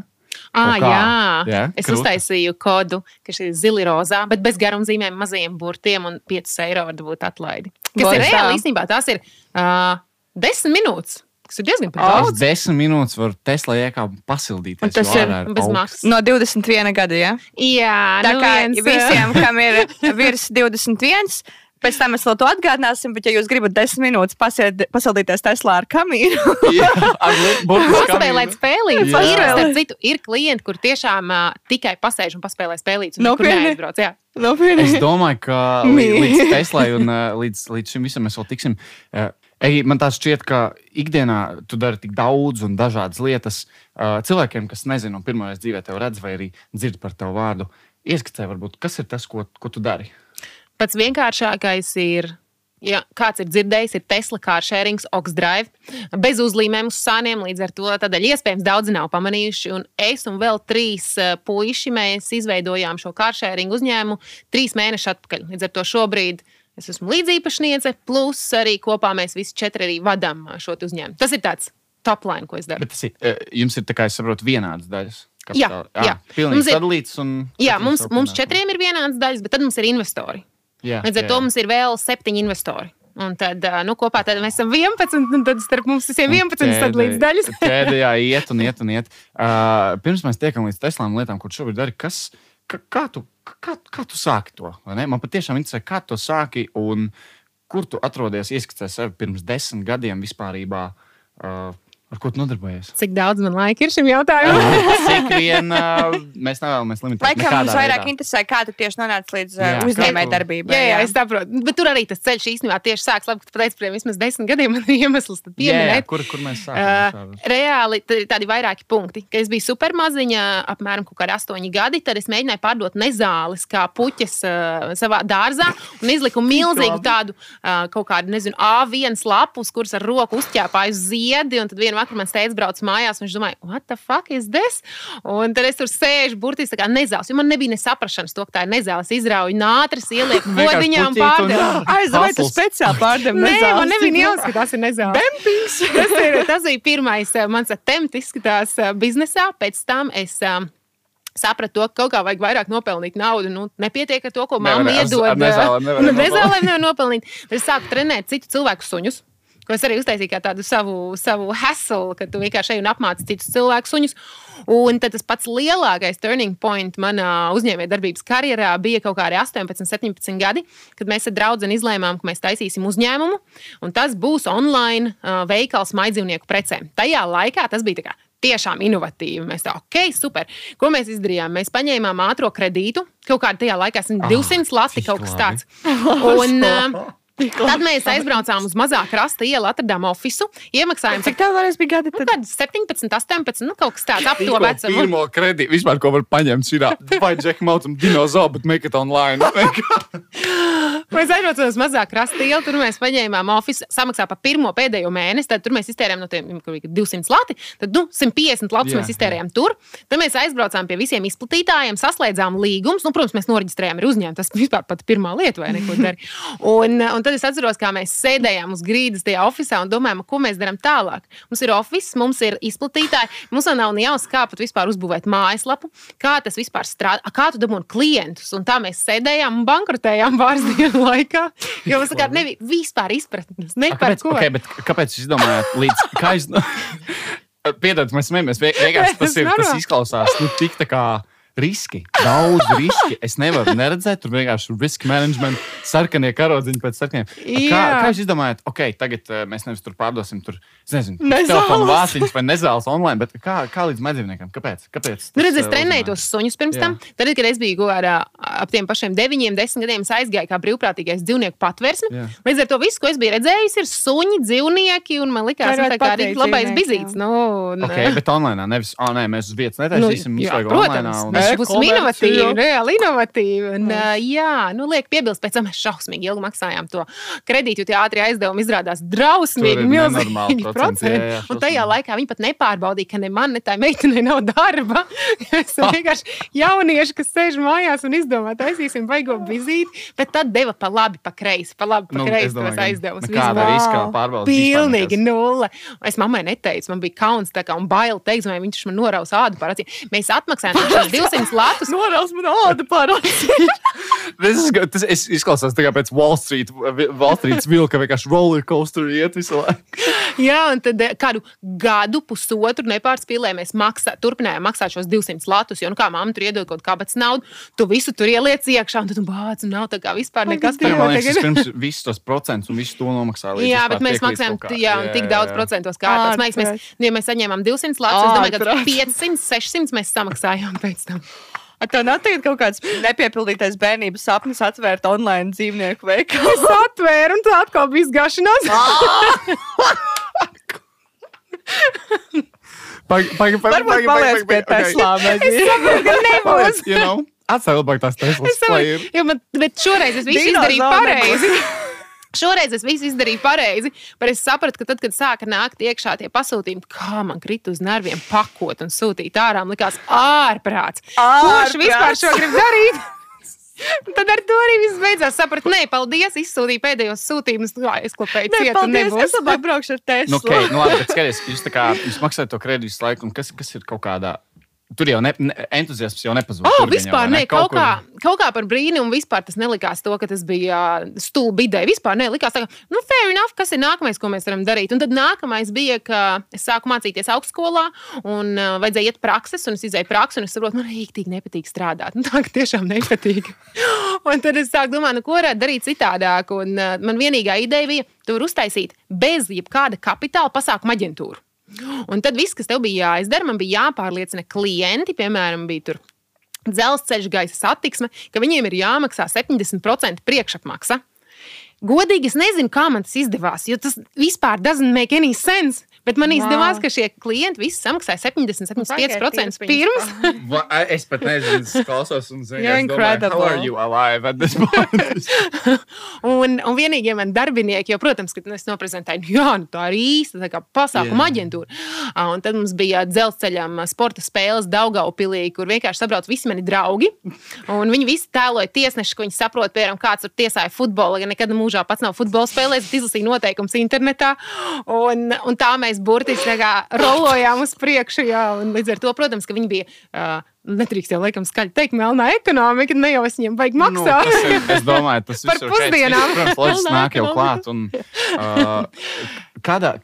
Ah, Kaut kā. jā, Jā, es krūti. uztaisīju kodu, ka šis ir zili rozā, bet bez garumzīmēm, mazajiem burtiem un 5 eiro var būt atlaidi. Kas Vai ir reāli īstenībā, tās ir uh, 10 minūtes, kas ir diezgan daudz. desmit minūtes varu Tesla iekāpt pasildīties. Un tas jo ir bez maksas. No 21 gada, jā. Jā, Tā nu kā viens, visiem, kam ir virs 21, pēc tam mēs vēl to atgādināsim, bet ja jūs gribat 10 minūtes pasied, pasildīties Teslā ar kamīnu, Paspēlēt kamīnu. spēlīt. Jā. Ir, starp citu, ir klienti, kur tiešām uh, tikai pasēž un paspēlē spēlīt. Un nekur Nopietni? neaizbrauc. Jā. nopietni. Es domāju, ka līdz Teslai un uh, līdz, līdz šim visam mēs vēl tiksim. Uh, Ej, man tā šķiet, ka ikdienā tu dari tik daudz un dažādas lietas. Cilvēkiem, kas nezina, un pirmā reize dzīvē tevi redz vai arī dzird par tavu vārdu, ieskicē, varbūt, kas ir tas, ko, ko tu dari. Pats vienkāršākais ir. Ja kāds ir dzirdējis, ir Tesla sharing, Oxdrive, bez uzlīmēm uz sāniem. Līdz ar to tādēļ iespējams daudzi nav pamanījuši. Un es un vēl trīs puiši mēs izveidojām šo sharing uzņēmumu trīs mēnešus atpakaļ. Līdz ar to šobrīd es esmu līdzīpašniece, plus arī kopā mēs visi četri arī vadām šo uzņēmumu. Tas ir tāds top line, ko es daru. Bet tas ir, jums ir, kā es saprotu, vienādas daļas. Jā, kapitāla. jā. Pilnīgi sadalīts. un Jā, mums, mums četriem ir vienādas daļas, bet tad mums ir investori. Jā, Līdz ar to mums ir vēl septiņi investori. Un tad nu, kopā tad mēs esam 11, un tad starp mums visiem 11 sadalīts daļas. Pēdējā iet un iet un iet. Uh, pirms mēs tiekam līdz Teslām lietām, tu šobrīd dari, kas, kā, kā, tu, kā, kā tu sāki to? Man patiešām interesē, kā tu sāki un kur tu atrodies, ieskicē sevi pirms desmit gadiem vispār. Uh, Ar ko tu nodarbojies? Cik daudz man laika ir šim jautājumam? Cik vien uh, mēs nevēlamies limitēt? Laikam mums vairāk veidā. interesē, kā tu tieši nonāci līdz Jā, uh, uzņēmējdarbībai. Jā, jā, es saprotu. Bet tur arī tas ceļš īstenībā tieši sākas. Labi, ka tu pateici, ka vismaz desmit gadiem man ir iemesls tad Jā, jā, pieminēt. kur, kur mēs Uh, sākam? reāli tad ir tādi vairāki punkti. Kad es biju supermaziņa, apmēram kaut kādi astoņi gadi, tad es mēģināju pārdot nezāles kā puķes uh, savā dārzā un izliku milzīgu tādu uh, kaut kādu, nezinu, A1 lapu, uz kuras ar roku uzķēpāju ziedi. Un tad vienā vakarā man steidz brauc mājās, un viņš domāja, what the fuck is this? Un tad es tur sēžu burtiski tā kā nezāles, jo man nebija ne saprašanas to, ka tā ir nezāles. Izrauju nātris, ielieku Vienkārši podiņā un pārdevu. Aizdomāju, tu speciāli pārdevi Nē, nezāles. man nebija jāsaka, ka tas ir nezāles. tas, ir, tas bija pirmais eh, mans attempts izskatās eh, biznesā. Pēc tam es eh, sapratu, to, ka kaut kā vajag vairāk nopelnīt naudu. Nu, nepietiek ar to, ko mamma iedod. ar nezālēm nevar nopelnīt. nezālēm nevar nopelnīt. Tad es sāku trenēt citu cilvēku suņus. Ko es arī uztaisīju kā tādu savu, savu hustle, ka tu vienkārši ej un apmāci citus cilvēku suņus. Un tad tas pats lielākais turning point manā uzņēmējdarbības karjerā bija kaut kādi 18, 17 gadi, kad mēs ar draugu izlēmām, ka mēs taisīsim uzņēmumu, un tas būs online uh, veikals maidzīvnieku precēm. Tajā laikā tas bija tā kā tiešām inovatīvi. Mēs tā, ok, super. Ko mēs izdarījām? Mēs paņēmām ātrā kredītu, kaut kādā tajā laikā, es nezinu, 200 lati, kaut kas tāds. Un, uh, Tad mēs aizbraucām uz mazā krasta ielu, atradām oficiālu, iemaksājām Cik tev varēs bija gadi? nu, Tad? kādi 17, 18, nu, kaut kas tāds - ap to vecumu. Pirmo kredītu vispār, ko var paņemt, ir vai džekam autam dinozauru, bet make it online. Mēs aizbraucām uz mazā krasta ielu, tur mēs paņēmām oficiālu, samaksājām par pirmo pēdējo mēnesi, tad mēs iztērējām no tiem kur bija 200 lati, tad nu, 150 latus Jā, mēs iztērējām tur. Tad mēs aizbraucām pie visiem izplatītājiem, saslēdzām līgumus. Nu, protams, mēs noreģistrējām arī uzņēmumu. Tas vispār pat pirmā lieta, vai ne? Un, un tad es atceros, kā mēs sēdējām uz grīdas tajā oficiālā un domājām, ko mēs darām tālāk. Mums ir oficiāls, mums ir izplatītāji, mums vēl nav ne jāsaka, kā pat vispār uzbūvēt mājaslapu, kā tas vispār strādā, kā tu dabūji klientus. Un tā mēs sēdējām un bankrotējām pāris dienu laikā, jo mums kā nebija vispār izpratnes. Ne par Kāpēc, ko. okay, bet kāpēc jūs izdomājāt līdz jūs... Piedod, mēs smējamies. vie- Vienkārši tas, ir, tas izklausās nu, tik tā kā riski. Daudz riski. Es nevaru neredzēt, tur vienkārši ir risk management, sarkanie karodziņi pēc sarkaniem. Kā, kā jūs izdomājāt, ok, tagad uh, mēs nevis tur pārdosim, tur, es nezinu, Nezāles. telefonu vāciņus vai nezāles online, bet kā, kā līdz medzīvniekam? Kāpēc? Kāpēc Nu, redz, es uh, trenēju tos suņus pirms Jā. tam. Tad, kad es biju kādā ap tiem pašiem deviņiem, desmit gadiem, es aizgāju kā brīvprātīgais dzīvnieku patvērsme. Jā. Līdz ar to visu, ko es biju redzējis, ir suņi, dzīvnieki, un man likās, ka tā kā arī labais bizīts. Nu, un, Ok, bet online, nevis, oh, nē, mēs uz vietas netaisīsim, Nu, mums jā, vajag protams, online mēs būsim inovatīvi, reāli inovatīvi. Un, mm. Jā, nu, liek piebilst, pēc tam mēs šausmīgi ilgi maksājām to kredītu, jo tie ātrie aizdevumi izrādās drausmīgi, milzīgi procenti. Un tajā laikā viņi pat nepārbaudīja, ka ne man, ne tā meitenei nav darba. es vienkārši jaunieši, kas sēž mājās un izdomā, taisīsim baigo vizīti, bet tad deva pa labi, pa kreisi, pa labi, pa nu, kreisi tos aizdevumus. Kāda riska pārbaudīt? Pilnīgi nulle. Es mammai neteicu, man bija kauns kā, un bail teikt, vai viņš man noraus ādu par acīm. Mēs atmaksājām 200 asins lētas. Norāls man āda pārāsīs. tas es izklausās tā kā pēc Wall Street, Wall Street vilka vienkārši rollercoaster iet visu laiku. Jā, un tad eh, kādu gadu, pusotru nepārspīlēju, mēs maksā, turpinājām maksāt šos 200 latus. Jo, nu, kā mamma tur iedod kaut kādu naudu, tu visu tur ieliec iekšā, un tad tu bāc, un nav tā kā vispār nekas Tagad, man liekas, tagad- es pirms visus tos procentus un visu to nomaksāju. Jā, vispār bet mēs kā- t- jā, un tik daudz procentos kārtas. Mēs, mēs, Ārprāts. nu, ja mēs saņēmām 200 latus, es domāju, ka Ārprāts. 500, 600 mēs samaksājām pēc tam. Tā nav tagad kaut kāds nepiepildītais bērnības sapnis atvērt online dzīvnieku veikalu. Es atvēru, un tā atkal bija izgāšanās. Pagaid, pagaid, Varbūt paliec pie Teslā. Nebūs. You know, labāk tās Teslas Es saprotu, jo man, bet šoreiz es visu izdarīju pareizi. Šoreiz es visu izdarīju pareizi, bet es sapratu, ka tad, kad sāka nākt iekšā tie pasūtījumi, kā man krita uz nerviem pakot un sūtīt ārā, likās ārprāts. Kurš vispār šo grib darīt? Tad ar to arī viss beidzās. Sapratu, nē, paldies, izsūtīju pēdējos sūtījumus. Jā, Es klopēju Nē, cietu, paldies. nebūs. Es labāk braukšu ar Teslu. Nu, okay, nu, labi, bet skaties, jūs, tā kā, jūs maksājat to kredītu visu laiku, un kas, kas ir kaut kādā. Tur jau ne, ne, entuziasms jau nepazūd. Oh, tur vispār jau, vai nē, kaut, kur- kā, kaut kā par brīnumu. Vispār tas nelikās to, ka tas bija stulbi ideja. Vispār nē, likās, tā, ka, nu, fair enough, kas ir nākamais, ko mēs varam darīt. Un tad nākamais bija, ka es sāku mācīties augstskolā, un uh, vajadzēja iet prakses, un es izēju praksi, un es saprotu, man rīktīgi nepatīk strādāt. Nu, tā kā tiešām nepatīk. un tad es sāku domāt, nu, ko varētu darīt citādāk. Un uh, man vienīgā ideja bija, tu vari uztaisīt bez jebkāda kapitāla pasākuma aģentūru. Un tad viss, kas tev bija jāizdara, man bija jāpārliecina klienti, piemēram, bija tur dzelzceļa gaisa satiksme, ka viņiem ir jāmaksā 70% priekšapmaksa. Godīgi es nezinu, kā man tas izdevās, jo tas vispār doesn't make any sense. Bet man Wow. izdevās, ka šie klienti visi samaksāja 70-75% pirms. Va- Es pat nezinu, es klausos un zinu, You're es domāju, how incredible. are you alive at this point? Un, un vienīgie man darbinieki, jo, protams, ka nu, es noprezentēju, nu, jā, nu, tā ir īsta tā pasākuma Jā. aģentūra. Un tad mums bija dzelzceļam sporta spēles Daugaupilī, kur vienkārši sabrauc visi mani draugi. Un viņi visi tēloja tiesneši, ka viņi saprot, piemēram, kāds tur tiesāja futbolu, ja nekad mūžā pats nav futbola spēlējis, bet izlasīja noteikumus internetā. Un, un tā mēs burtiski tā kā rolojām uz priekšu. Jā, līdz ar to, protams, ka viņi bija. Uh, Netrīkst jau laikam skaļi teikt, melnā ekonomika, ne jau es viņiem vajag Nu, maksāt. tas ir, es domāju, tas Par ir. Tas pusdienām. Protams, loģiski nāk jau klāt. Un, uh, kādā,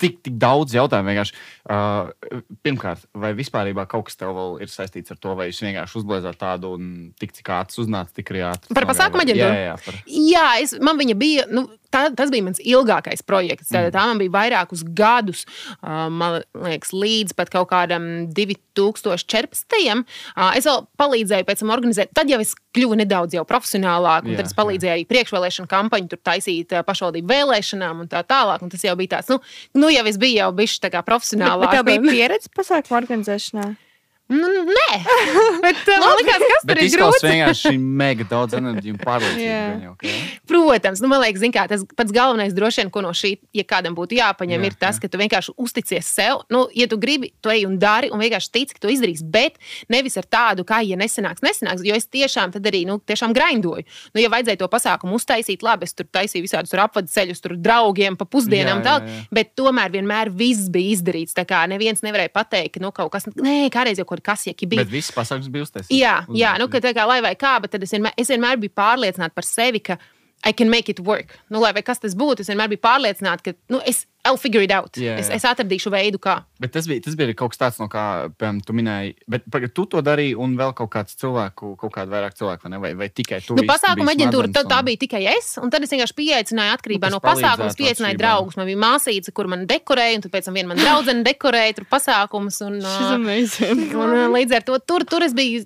tik, tik daudz jautājumu vienkārši. Uh, pirmkārt, vai vispār kaut kas tev vēl ir saistīts ar to, vai jūs vienkārši uzbliezāt tādu un tik cik ātrs uznāca, tik arī ātrs? Par pasākumu aģentūru? Jā, jā, par... Jā, es, man viņa bija. Nu, tā, tas bija mans ilgākais projekts. Tā, tā man bija vairākus gadus, man liekas, līdz pat kaut kādam 2014. Uh, es vēl palīdzēju pēc tam organizēt. Tad jau es kļuvu nedaudz jau profesionālāk, un Jā, tad es palīdzēju arī priekšvēlēšanu kampaņu tur taisīt pašvaldību vēlēšanām un tā tālāk. Un tas jau bija tāds, nu, nu jau es biju jau bišķi tā kā profesionālāk. Bet tev bija pieredze pasākuma organizēšanā. Nu, nē, bet man liekas, kas tur Bet ir izklausās grūti. vienkārši mega daudz enerģijas un Jā. pārliecības. Okay? Protams, nu, man liekas, kā, tas pats galvenais droši vien, ko no šī, ja kādam būtu jāpaņem, Jā, ir tas, jā. ka tu vienkārši uzticies sev. Nu, ja tu gribi, tu ej un dari, un vienkārši tici, ka tu izdarīsi, bet nevis ar tādu, kā, ja nesanāks, nesanāks. Jo es tiešām tad arī nu, tiešām grindoju. Nu, ja vajadzēja to pasākumu uztaisīt, labi, es tur taisīju visādus tur apvadu ceļus, tur draugiem pa pusdienām, Jā, tā, jā, jā. bet tomēr vienmēr viss bija izdarīts. Tā kā neviens nevarēja pateikt, ka nu, kaut kas, nē, kādreiz jau kaut kas bija. Bet viss pasākums bija uztaisīts. Jā, jā nu, ka kā lai vai kā, bet es vienmēr, es vienmēr biju pārliecināta par sevi, ka I can make it work. Nu, lai kas tas būtu, es vienmēr biju pārliecināta, ka nu, es I'll figure it out. Jā, Es, jā. es atradīšu veidu, kā. Bet tas bija, tas bija kaut kas tāds, no kā piemēram, tu minēji. Bet pagaid, tu to darīji, un vēl kaut kāds cilvēku, kaut kāda vairāk cilvēku, vai, vai, vai tikai tu? Nu, pasākuma aģentūra tā, smadzenes tā un- bija tikai es, un tad es vienkārši pieaicināju atkarībā Nu, no pasākuma. Pieaicināju draugus. Man bija māsīca, kur man dekorēja, un tad pēc tam viena man draudzene dekorēja tur pasākumus. Un, un, uh, līdz ar to tur, tur es biju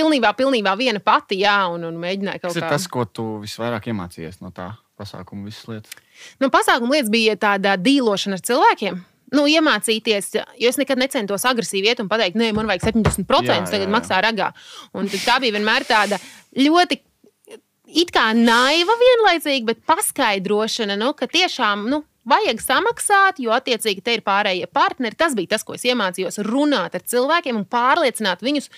pilnībā, pilnībā viena pati, jā, un, un mēģināju kaut Tas ir kā. tas, ko tu visvairāk iemācījies no tā pasākuma, visas lietas. Nu, pasākuma lietas bija tāda dīlošana ar cilvēkiem. Nu, iemācīties, jo es nekad necentos agresīvi iet un pateikt, nē, man vajag 70%, Jā, jā, tagad jā, maksā ragā. Un tā bija vienmēr tāda ļoti. It kā naiva vienlaicīgi, bet paskaidrošana, nu, ka tiešām nu, vajag samaksāt, jo attiecīgi te ir pārējie partneri. Tas bija tas, ko es iemācījos runāt ar cilvēkiem un pārliecināt viņus.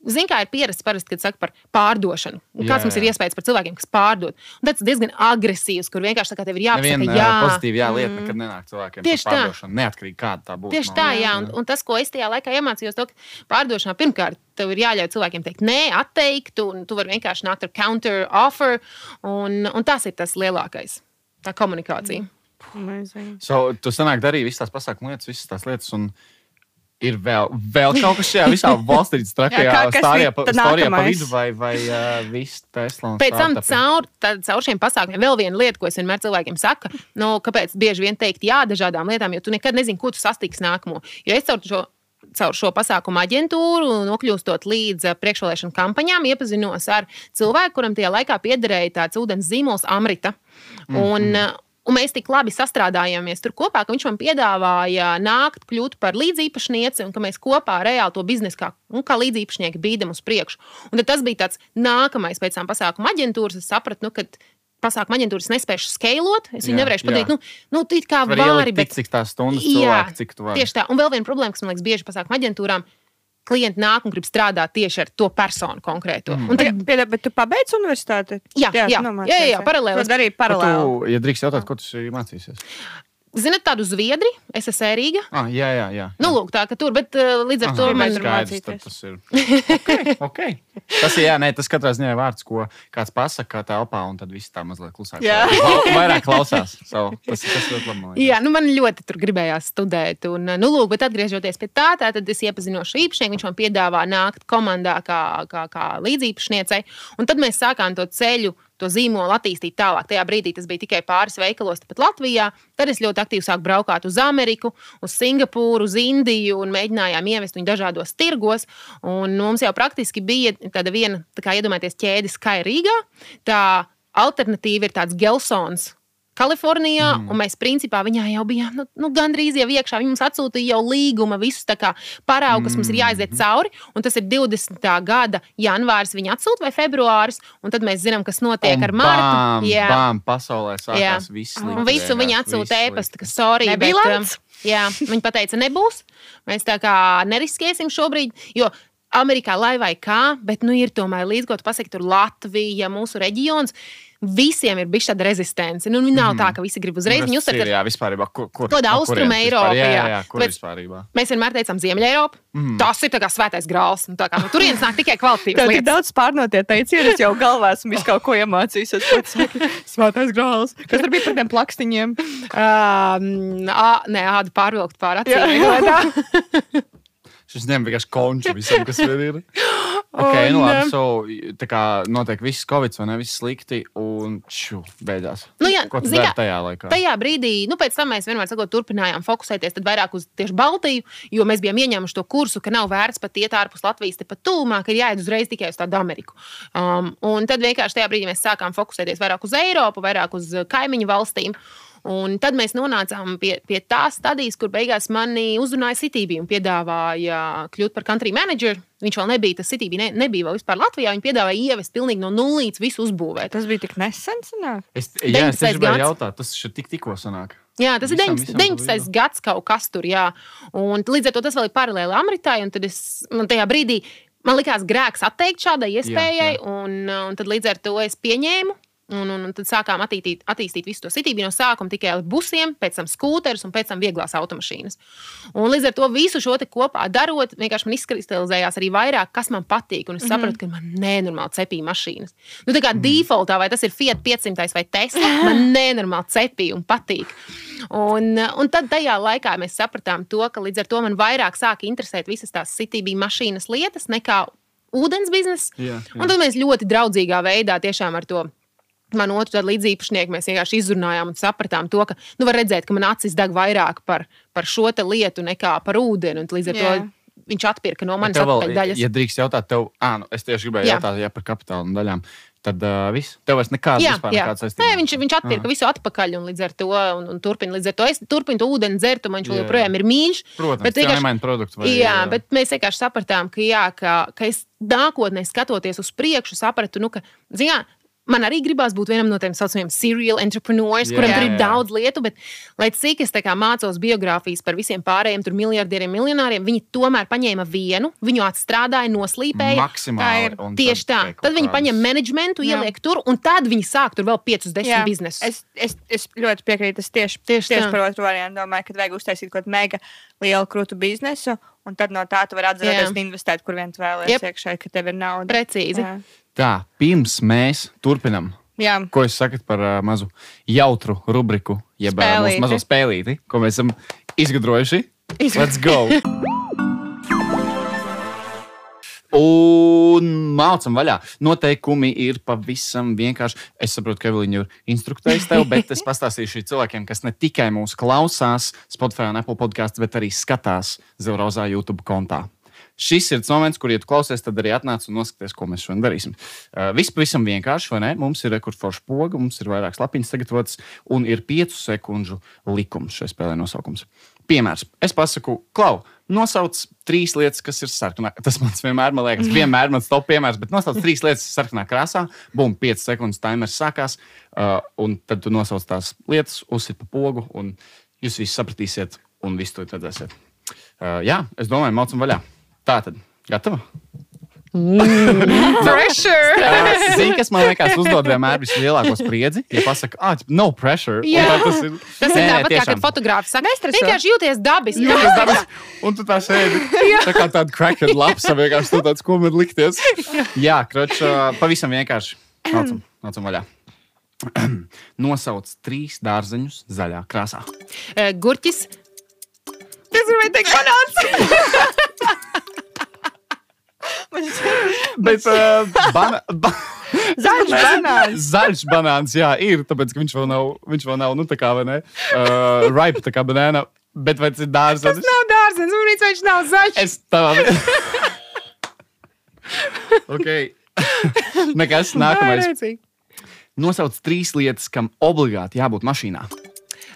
Ziniet, kā ir pierasts parasti, kad saka par pārdošanu. Un Jā, Kāds mums ir jā. iespējas par cilvēkiem, kas pārdod? Un tas ir diezgan agresīvs, kur vienkārši tā kā tev ir jāpasaka, Neviena jā. jā. pozitīva jā, lieta nekad nenāk cilvēkiem. Tieši tā. Neatkarīgi kāda tā būtu. Tieši tā, liekas, jā. Un, un tas, ko es tajā laikā iemācījos, to ka pārdošanā pirmkārt, tev ir jāļauj cilvēkiem teikt, nē, atteikt, un tu vari vienkārši nākt ar counter offer. Un, un tas ir tas lielākais. Tā komunikācija. Amazing. So, tu sanāk darīji visas tās pasākuma lietas, visas tās lietas. Un... Ir vēl, vēl kaut kas šajā visā valstī, Jā, trakajā ir pa, pa vidu, vai, vai uh, viss Tesla. Pēc tam caur, tad, caur šiem pasākumiem vēl viena lieta, ko es vienmēr cilvēkiem saku, nu, kāpēc bieži vien teikt jā dažādām lietām, jo tu nekad nezini, ko tu sastiksi nākamo. Jo es caur šo caur šo pasākumu aģentūru, nokļūstot līdz priekšvēlēšanu kampaņām, iepazinos ar cilvēku, kuram tajā laikā piederēja tāds ūdens zīmols Amrita. Un, ā, Un mēs tik labi sastrādājāmies tur kopā, ka viņš man piedāvāja nākt, kļūt par līdzīpašnieci, un ka mēs kopā reāli to biznesu kā, nu, kā līdzīpašnieki bīdam uz priekšu. Un tas bija tāds nākamais pēc tam pasākuma aģentūras. Es sapratu, nu, ka pasākuma aģentūras nespējuši skeilot. Es viņu nevarēšu pateikt, nu, nu it kā ielikt bet cik tās stundas Jā, cilvēku, cik tu vari. Tieši tā. Un vēl viena problēma, kas man liekas bieži pasākuma aģentūrām. Klienti nāk un grib strādāt tieši ar to personu konkrēto. Mm. Un tad, Piedā, bet tu pabeidz universitāti? Jā, jā, jā, jā, jā, paralēli. Tu darīji Ko paralēli. Tu, ja drīkst jautāt, ko tu esi mācījies? zinat, tādu zviedri, SSE Rīga. Ah, jā, jā, jā. Nu, lūk, tā ka tur, bet uh, līdz ar Aha, to man ir skaidrs, mācīties. tad tas ir. Okay, okay. Tas ir, jā, nē, tas katrā ziņā ir vārds, ko kāds pasaka, kā telpā, un tad viss tā mazliet klusāk. Jā. Vairāk klausās. So, tas, tas ļoti labi. Jā, nu man ļoti tur gribējās studēt. Un, nu, lūk, bet atgriežoties pie tā, tā tad es iepazinos ar īpašnieku. Viņš man piedāvā nākt komandā kā, kā, kā līdzīpašniecei. Un tad mēs sākām to ceļu to zīmolu attīstīt tālāk. Tajā brīdī tas bija tikai pāris veikalos, pat Latvijā. Tad es ļoti aktīvi sāku braukāt uz Ameriku, uz Singapūru, uz Indiju un mēģinājām ievest viņu dažādos tirgos. Un mums jau praktiski bija tāda viena, tā kā iedomājieties, ķēdes Sky Rīgā. Tā alternatīva ir tāds Gelsons. Kalifornijā, mm. un mēs principā viņā jau bijām nu, nu, gandrīz jau iekšā. Viņi mums atsūtīja jau līguma, visus paraugus, kas mums ir jāiziet cauri. Un tas ir 20. gada janvāris, viņa atsūta vai februāris, un tad mēs zinām, kas notiek Un ar Martu. Jā. bām, pasaulē Jā. sākās viss. Un visu viņa vienkārši atsūta viss e-pasta, slikti. ka sorry. Nebija bet, um, Jā, viņa teica, nebūs. Mēs tā kā neriskēsim šobrīd. Jo Amerikā lai vai kā, bet nu, ir tomēr līdz kaut pasakot, tur Latvija, mūsu reģions. Visiem ir bijusi tāda rezistence. Nu, nav tā, ka visi grib uzreiz Nu, uztvert. ir, Jā, vispār. Kur, kur, Kāda Austruma Eiropa? Jā, jā, jā. kur vispār? Mēs vienmēr teicām, Ziemeļā Eiropa. Mm. Tas ir tā kā svētais grāls. Nu, tā kā, nu, turienes nāk tikai Tev tik lietas. daudz pārnotie teicieni, es jau galvā esmu visu kaut ko iemācījis. Es pats saku, svētais grāls. Kas tur bija par tiem plakstiņiem? Um, ā, nē, ādu pārvilkt pār acīm. Šis ņem vienkārši konču visam, kas vien ir. Okay, nu, labi, so, tā kā notiek viss covid, vai ne? Viss slikti, un ču, beidzās. Nu, jā, Ko tu dari tajā laikā? Tajā brīdī, nu, pēc tam mēs vienmēr sakot, turpinājām fokusēties vairāk uz tieši Baltiju, jo mēs bijām ieņēmuši to kursu, ka nav vērts pat iet ārpus Latvijas, tepat tūmā, ka ir jāiet uzreiz tikai uz tādu Ameriku. Um, un tad vienkārši tajā brīdī mēs sākām fokusēties vairāk uz Eiropu, vairāk uz uh, kaimiņu valstīm. Un tad mēs nonācām pie, pie tās stadijas, kur beigās mani uzrunāja Citybī un piedāvāja kļūt par country manager. Viņš vēl nebija, tas Citybī ne, nebija vēl vispār Latvijā. Viņi piedāvāja ievest pilnīgi no nulles visu uzbūvēt. Tas bija tik nesen. sanāk? Es, jā, es 19. tieši gribēju jautāt, tas šeit tik tikko sanāk. Jā, tas Visam, ir visam 19. pa vidu. 19. gads kaut kas tur, jā. Un līdz ar to tas vēl ir paralēli Amerikai. Un tad es man tajā brīdī man likās grēks atteikt šādai iespējai, jā. Un, un tad līdz ar to es pieņēmu. Un, un, un tad sākām attīstīt, attīstīt visu to sitību no sākuma tikai ar busiem, pēc tam skūterus un pēc tam vieglās automašīnas. Un līdz ar to visu šo kopā darot, vienkārši man izkristalizējās arī vairāk, kas man patīk. Un es sapratu, ka man nenormāli cepīja mašīnas. Nu, tā kā mm. defaultā, vai tas ir Fiat 500 vai Tesla, man nenormāli cepīja un patīk. Un, un tad tajā laikā mēs sapratām to, ka līdz ar to man vairāk sāka interesēt visas tās sitību mašīnas lietas nekā ūdens biznesa. Un tad mēs ļoti draudzīgā veidā tiešām ar to. Man otru tādu līdzīpašnieku mēs vienkārši izrunājām un sapratām to, ka, nu, var redzēt, ka man acis deg vairāk par, par šo te lietu nekā par ūdeni. un Līdz ar Jā. to viņš atpirka no manas Tev vēl, daļas. ja drīkst jautāt, tev, ah, nu, es tieši gribēju Jā. jautāt jā, par kapitāla un daļām. Tad uh, viss, tev vairs nekādas Jā, vispār jā. nekādas saistības. Nē, viņš, viņš atpirka visu atpakaļ un līdz ar to un, un turpina. Līdz ar to es turpinu to ūdeni dzert, un viņš Jā, jā. joprojām ir mīļš. Protams, bet vienkārši- nemaina produktu. Vai, Jā, bet mēs vienkārši sapratām, ka, jā, ka, ka es nākotnē skatoties uz priekšu, sapratu, nu, ka, zinā, man arī gribās būt vienam no tiem saucamiem serial entrepreneurs, Jā, kuriem jā, tur ir jā. daudz lietu, bet lai cik es mācos biogrāfijas par visiem pārējiem tur miljardieriem, miljonāriem, viņi tomēr paņēma vienu, viņu atstrādāja, noslīpēja. Maksimāli, Tā ir un tieši tad tā. kaut Tad viņi paņem menedžmentu, Jā. ieliek tur, un tad viņi sāk tur vēl 5, 10 Jā, biznesus. Es, es, es ļoti piekrītu. Es tieši, Tieši tieši, tieši tā. par otru variantu domāju, ka vajag uztaisīt kaut kādu mega lielu krūtu biznesu, un tad no tā tu vari un investēt, kur vien tu vēlaties Jep. iekšā, ka tev ir nauda. Precīzi. Jā. Tā, pirms mēs turpinām. Jā. Ko jūs sakat par uh, mazu jautru rubriku, jeb uh, mūsu Spēlīti. mazo spēlīti, ko mēs esam izgudrojuši? Let's go! Un mācām vaļā. Noteikumi ir pavisam vienkārši. Es saprotu, ka Evelīna ir instruktējis tev, bet es pastāstīšu cilvēkiem, kas ne tikai mūsu klausās Spotify un Apple podkāstos, bet arī skatās Zelrozā YouTube kontā. Šis ir tas moments, kur, ja tu klausies, tad arī atnāc un noskaties, ko mēs šodien darīsim. Uh, viss pavisam vienkārši, vai ne? Mums ir rekords poga, mums ir vairākas lapiņas sagatavotas, un ir 5 sekundžu likums šai spēlē nosaukums. Piemērs. Es pasaku, Klau, nosauc trīs lietas, kas ir sarkanā. Tas mans vienmēr, man liekas, vienmēr mans top piemērs, bet nosauc trīs lietas sarkanā krāsā. Bum, 5 sekundes timers sākās, uh, un tad tu nosauc tās lietas, uzsit pa pogu, un jūs visi sapratīsiet, un visu to redzēsiet. Uh, jā, es domāju, mācām vaļā. Tā tad, gatava? Pressure! Uh, Zini, kas man liekas, uzdod vienmēr vislielāko spriedzi. Ja pasaka, ah, no pressure. Jā. tad tas ir, Tas ir Nē, tāpat, kā tiešām. kad fotogrāfs saka, Nestreso. vienkārši jūties dabiski. Jā, tas dabas, un tu tā sēdi. Tā kā tāda crackhead lapsa vienkārši tu tāds, ko man likties. Jā, kroč, pavisam vienkārši. Nācam, nācam vaļā. Nosauc trīs dārzeņus zaļā krāsā. Gurķis, Es gribēju teikt, banāns! Bet uh, bana, ba, Zaļš banāns. zaļš banāns, jā, ir, tāpēc, ka viņš vēl nav, viņš vēl nav, nu, tā kā, vai ne, uh, ripe, tā kā banāna. Bet vai tas ir Tas dārzenis? nav dārzenis, un viņš viņš nav zaļš. Es tā. ok. Nekas, nākamais. Nosauc trīs lietas, kam obligāti jābūt mašīnā.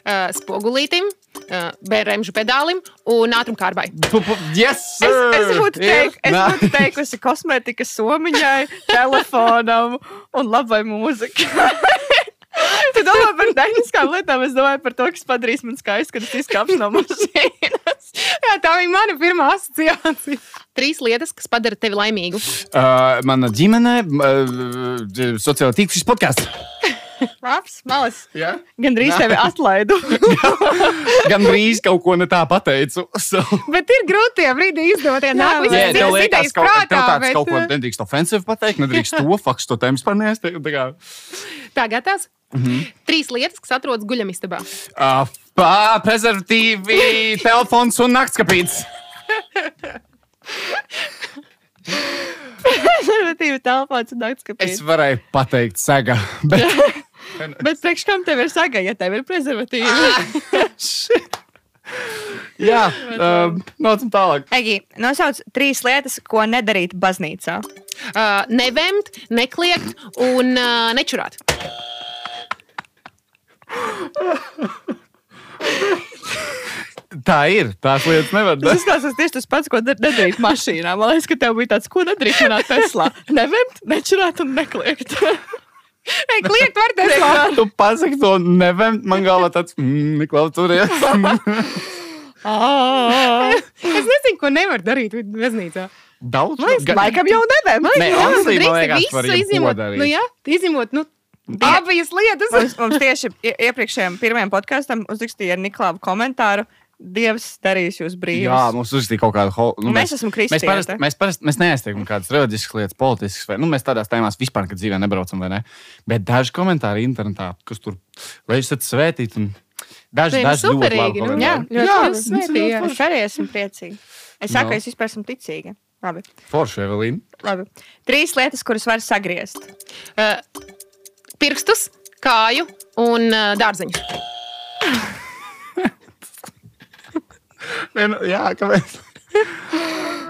Uh, spogulītim, uh, bremžu pedālim un ātrumkārbai. Yes, Es, sir! es, būtu, Ir. teik, es Nā. būtu teikusi kosmētikas somiņai, telefonam un labai mūzikai. Tu domā par tehniskām lietām, es domāju par to, kas padarīs man skaistu, kad es izkāpšu no mašīnas. Jā, tā bija mana pirmā asociācija. Trīs lietas, kas padara tevi laimīgu. Uh, mana ģimene, uh, sociālā tīkla šis podkāsts. Labs, malas. Ja? Gan drīz tevi atlaidu. Gan drīz kaut ko ne tā pateicu. So. Bet ir grūti tajā brīdī izdot, Jā, visas tev liekas, ka tev tāds bet, kaut ko uh, nedrīkst ofensīvi pateikt, nedrīkst to faktu, to tēmu spanēst. Tā kā, Tā, gatavs? Mhm. Trīs lietas, kas atrodas guļamistabā. uh, pā, prezervatīvi, telefons un naktskapīts. Konservatīva telefons un nakts Es varēju pateikt, sega. Bet, Bet priekš kam tev ir saga, ja tev ir prezervatīva? jā, um, nācam tālāk. Egi, nosauc trīs lietas, ko nedarīt baznīcā. Uh, nevemt, nekliegt un uh, nečurāt. Tā ir. Tās lietas nevar Tas darīt. izklausās tieši tas pats, ko dar- nedarīt mašīnā. Man liekas, ka tev bija tāds, ko nedarīt manā Teslā. Nevemt, nečurāt un nekliegt. Nē, kliegt var Teslā. Tu pasaki to nevemt, man galvā tāds, mm, Niklau, turies. Es nezinu, ko nevar darīt baznīcā. Daudz. Man liekas, Gan- laikam jau nevemt. Nē, Jā, honestly, man liekas, visu var izņemot. Nu, jā, izņemot, nu, abas lietas. Mums, mums tieši ie- iepriekšējiem pirmajam podkāstam uzrakstīja Niklāvu komentāru. Dievs darīs jūs brīvus. Jā, mums uzrakstīja kaut kādu. ho- Nu, Mēs esam Mēs kristieti. parasti mēs, parasti, mēs neaizteikam kādas reliģiskas lietas, politiskas, vai nu, mēs tādās tēmās vispār nekad dzīvē nebraucam. vai Ne? Bet daži komentāri internetā, kas tur, lai jūs esat svētīti, un daži, ir ļoti superīgi, nu. Jā, ļoti Jā, labi. es svētīju, jā. Es arī esmu priecīga. Es saku, No. ka es vispār esmu ticīga. Labi, Forši, Evelīna. labi. Trīs lietas, kuras var sagriezt. Uh, pirkstus, kāju un uh, dārzeņu. Nē, nu, Jā, kāpēc?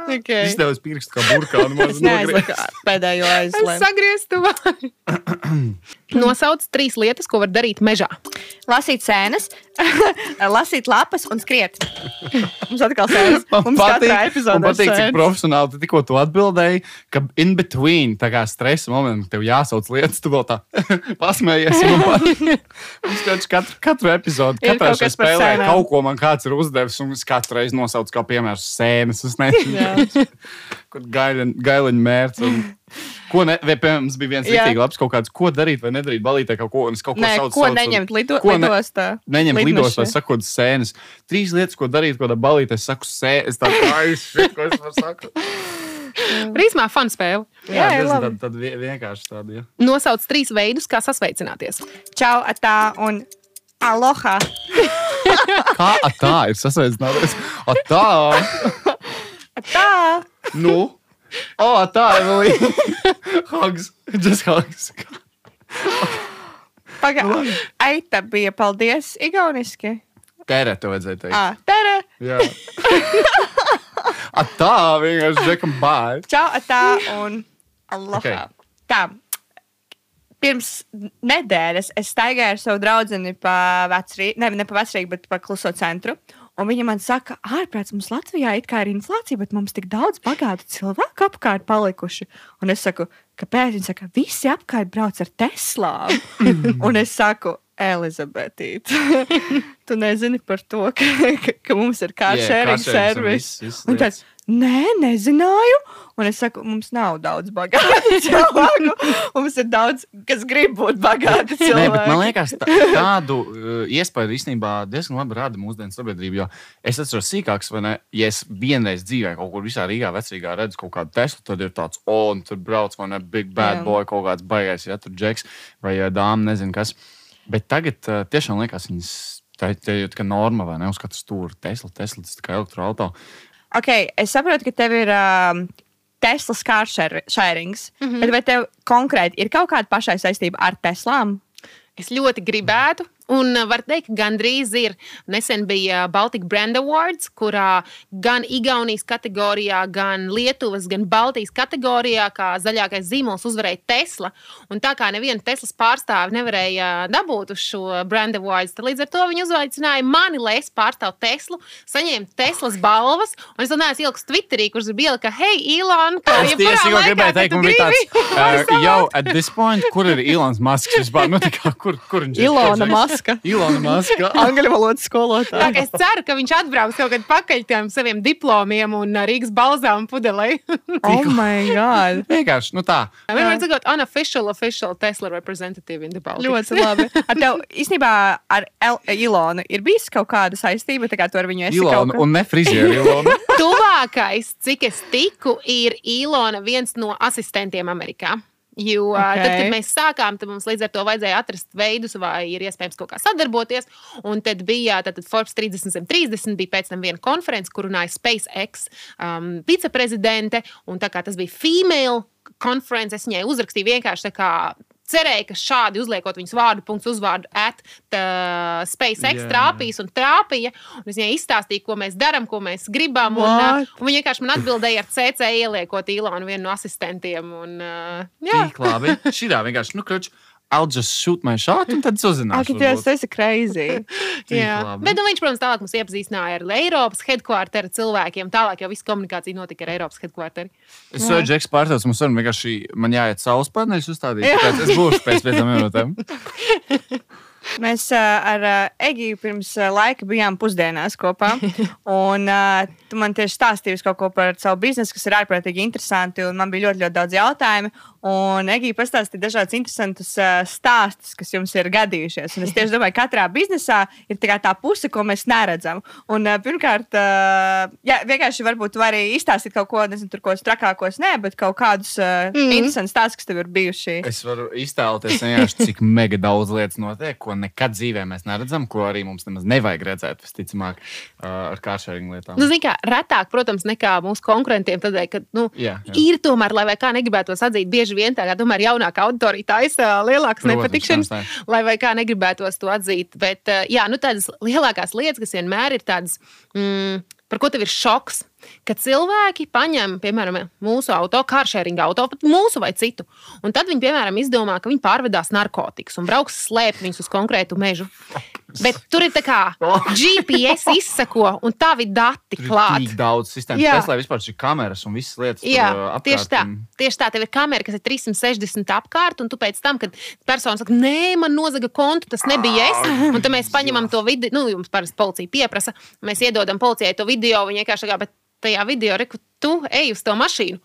Okay. Es tev uz pirkstu kā burkānu neaizliku pēdējo Es aizlēmu. sagrieztu vārdu. Nosauc trīs lietas, ko var darīt mežā. Lasīt sēnes, lasīt lapas un skriet. Mums atkal sēnes. Mums katrā man patīk, cik sēnes. profesionāli tu tikko to atbildēji, ka in between, tā kā stresa momentā, tev jāsauc lietas, tu vēl tā pasmējies. un man pat- Mums taču katru, katru epizodu, katrā šajā spēlē kaut ko man kāds ir uzdevis, un es katru reizi nosaucu kā piemēru sēnes. Es nezinu, kur mērķis. Un... Ko ne, vai, piemēram, mums bija viens Jā. rītīgi labs kaut kāds, ko darīt vai nedarīt balītē kaut ko, un es kaut ko Nē, saucu. ko saucu, neņemt lido, Ko ne- lidostā? Neņemt Lidmašīna. lidostā, sakot, sēnes. Trīs lietas, ko darīt, ko balīt. Es saku, sēnes. Tā kā aizsver, ko es varu sakot. Rīsmā fun spēle. Jā, ir labi. tad, tad vie- vienkārši tāda. Ja. Nosauc trīs veidus, kā sasveicināties. Čau, atā un aloha. Kā a tā ir sasveicināties? Tā, Tā. nu, o, a tā vēl. Hugs, just hugs. Pagaidām. Aita bija paldies igauniski. Tērē, tev vajadzēja teikt. Ā, tere. Jā. A tā vienkārši džekam bāj. Čau, atā un aloha. Ok. Tā. Pirms nedēļas es staigāju ar savu draugu pa vecrīgu, ne, ne pa vecrīgu, bet pa kluso centru. Un viņa man saka, ārprāts, mums Latvijā ir inflācija, bet mums tik daudz bagātu cilvēku apkārt palikuši. Un es saku, kāpēc? Viņa saka, visi apkārt brauc ar Teslām. un es saku, Elizabetīt, tu nezini par to, ka, ka, ka mums ir sharing un servis. Un tāds, nē, nezināju. Un es saku, mums nav daudz bagātu cilvēku. Mums ir daudz, kas grib būt bagāti Nē, cilvēki. bet man liekas, tā, tādu uh, iespēju īstenībā diezgan labi rada mūsdienu sabiedrība. Jo es atceros sīkāks, vai ne? Ja es vienreiz dzīvē kaut kur visā Rīgā, vecrīgā redzu kaut kādu Teslu, tad ir tāds, o, un tur brauc man ir big bad boy, kaut kāds baigais, ja tur džeks vai ja, dāma, nezinu kas. Bet tagad uh, tiešām liekas, viņas tā ir tā norma, vai ne? Uz katru stūri Tesla, Tesla, tas kā elektroautorāta. Okay, es saprotu, ka tev ir um, Teslas kāršērings. Mm. -hmm. Vai tev konkrēti ir kaut kāda pašai saistība ar Teslām? Es ļoti gribētu. Un uh, var teikt, ka gandrīz ir. Nesen bija Baltic Brand Awards, kurā gan Igaunijas kategorijā, gan Lietuvas, gan Baltijas kategorijā, kā zaļākais zīmols, uzvarēja Tesla. Un tā kā neviena Teslas pārstāve nevarēja dabūt uz šo Brand Awards, tad līdz ar to viņi uzaicināja mani, lai es pārstāvu Teslu, saņēmu Teslas balvas. Un es vēl neesmu ielikus Twitterī, kurš bija, ka, hei, Ilon, kā Es tieši tikko gribēju teikt, man bija tāds, uh, jau at this point, kur ir Ilons Masks vispār? Nu, tā kā, kur, kur viņš ir? Ilona Maska. Ilona Maska. Angļu valodas Tā skolotāja. kā es ceru, ka viņš atbrauks kaut kad pakaļ tiem saviem diplomiem un ā, Rīgas balzām pudelei. Oh, my God! Vienkārši, nu tā. Vienmēr sakot, unofficial, official Tesla representative in the Baltics. Ļoti labi. Ar tev īstenībā ar El Ilonu ir bijis kaut kāda saistība, tā kā tu ar viņu esi kaut Ilona un ne frizieri Ilona. Tuvākais, cik es tiku, ir Ilona, viens no asistentiem Amerikā. Jo okay. Ok. tad, kad mēs sākām, tad mums līdz ar to vajadzēja atrast veidus, vai ir iespējams kaut kā sadarboties. Un tad bija tātad Forbes 30 zem 30, bija pēc tam viena konference, kur runāja SpaceX um, viceprezidente. Un tā kā tas bija female konference, es viņai uzrakstīju vienkārši tā kā. Cerēju, ka šādi uzliekot viņas vārdu, punktu uzvārdu, at SpaceX Jā. trāpīs un trāpīja. Un es viņai izstāstīju, ko mēs darām, ko mēs gribam. Un, uh, un viņa vienkārši man atbildēja ar CC ieliekot Ilonu vienu no asistentiem. Un, uh, jā, Tik labi. Šitā vienkārši, nu, kroč, I'll just shoot my shot, un tad uzzināšu. Ak, tas esi crazy. Jā. Bet nu, viņš, protams, tālāk mums iepazīstināja ar Eiropas headquarteri cilvēkiem. Tālāk jau viss komunikācija notika ar Eiropas headquarteri. Es soju Džeks pārstāvs, mums varam vienkārši, man jāiet saules paneļus uzstādīt. Tāpēc es būšu pēc piecām minūtēm. Mēs uh, ar uh, Egiju pirms uh, laika bijām pusdienās kopā. Un uh, tu man tieši stāstīji kaut ko par savu biznesu, kas ir ārprātīgi interesanti. un Man bija ļoti, ļoti daudz jautājumu. Un Egija pastāstīja dažādus interesantus uh, stāstus, kas jums ir gadījušies. Un es tieši domāju, ka katrā biznesā ir tā, tā puse, ko mēs neredzam. Un, uh, pirmkārt, uh, jā, vienkārši varbūt var arī izstāstīt kaut ko, nezinu, tur ko trakākos, nē, bet kaut kādus uh, mm. interesantus stāstus, kas tev ir bijuši. Es varu iztēloties, vienkārši, cik mega daudz lietas notiek, ko nekad dzīvē mēs neredzam, ko arī mums nemaz nevajag redzēt, visticamāk, uh, ar kāršēriņu lietām. Nu, kā, retāk, protams, nekā mūsu konkurentiem, tādēļ, ka nu, Jā, jā. ir tomēr, lai vai kā negribētos atzīt, bieži vien tā, kā tomēr jaunākā auditorija taisa lielākas Protams, nepatikšanas, tā lai vai kā negribētos to atzīt. Bet eh, jā, nu, tādas lielākās lietas, kas vienmēr ir tādas, mm, par ko tev ir šoks. Kad cilvēki paņem, piemēram, mūsu auto, kāršēringa auto, mūsu vai citu, un tad viņi, piemēram, izdomā, ka viņi pārvedās narkotikas un brauks slēpt viņus uz konkrētu mežu. Bet tur ir tā kā GPS izsako un tavi dati Tur ir klāt. tik daudz sistēmu. Tas, lai vispār šī kameras un visas lietas Jā, tur, uh, tieši apkārt tā. un- Tieši tā, tev ir kamera, kas ir 360 apkārt, un tu pēc tam, kad persona saka, nē, man nozaga kontu, tas nebija es. Un tad mēs paņemam to video, nu, jums parasti policija pieprasa, mēs iedodam policijai to video, viņi vienkārši saka, bet tajā video, reku, tu ej uz to mašīnu.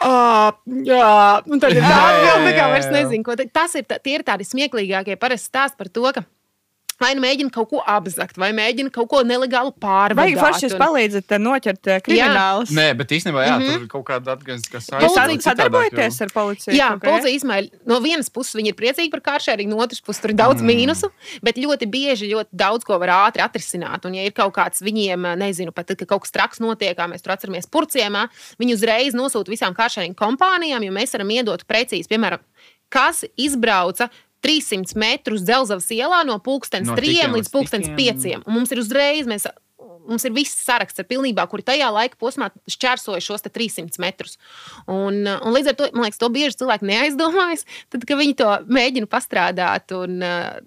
Oh, jā, un tad ir tā atbilde, kā vairs nezinu, ko. Tas ir, tā- tie ir tādi smieklīgākie parasti stāsti par to, ka vai nu mēģina kaut ko apzakt, vai mēģina kaut ko nelegālu Vai pārvadāt. forši jūs un- palīdzat uh, noķert uh, kriminālus? Nē, bet īstenībā, jā, Mhm. tur ir kaut kāda atgriezniskā Jūs saite. sad- varbūt citādāk, sadarbojaties jo- ar policiju? Jā, kā, policija īstenībā no vienas puses viņi ir priecīgi par kāršēringu, no otras puses tur ir daudz mm. mīnusu, bet ļoti bieži ļoti daudz ko var ātri atrisināt. Un, ja ir kaut kāds viņiem, nezinu, pat tad, kad kaut kas traks notiek, kā mēs tur atceramies Purciemā, viņi uzreiz nosūta visām kāršēringu kompānijām, jo mēs varam iedot precīzi, piemēram, kas izbrauca. 300 metrus dzelzceļa ielā no pulkstenes No 3 tikiem līdz pulkstenes tikiem. 5. Un mums ir uzreiz, mēs, mums ir viss saraksts ar pilnībā, kuri tajā laika posmā šķērsoja šos te 300 metrus. Un, un līdz ar to, man liekas, to bieži cilvēki neaizdomājas, tad, kad viņi to mēģina pastrādāt. Un,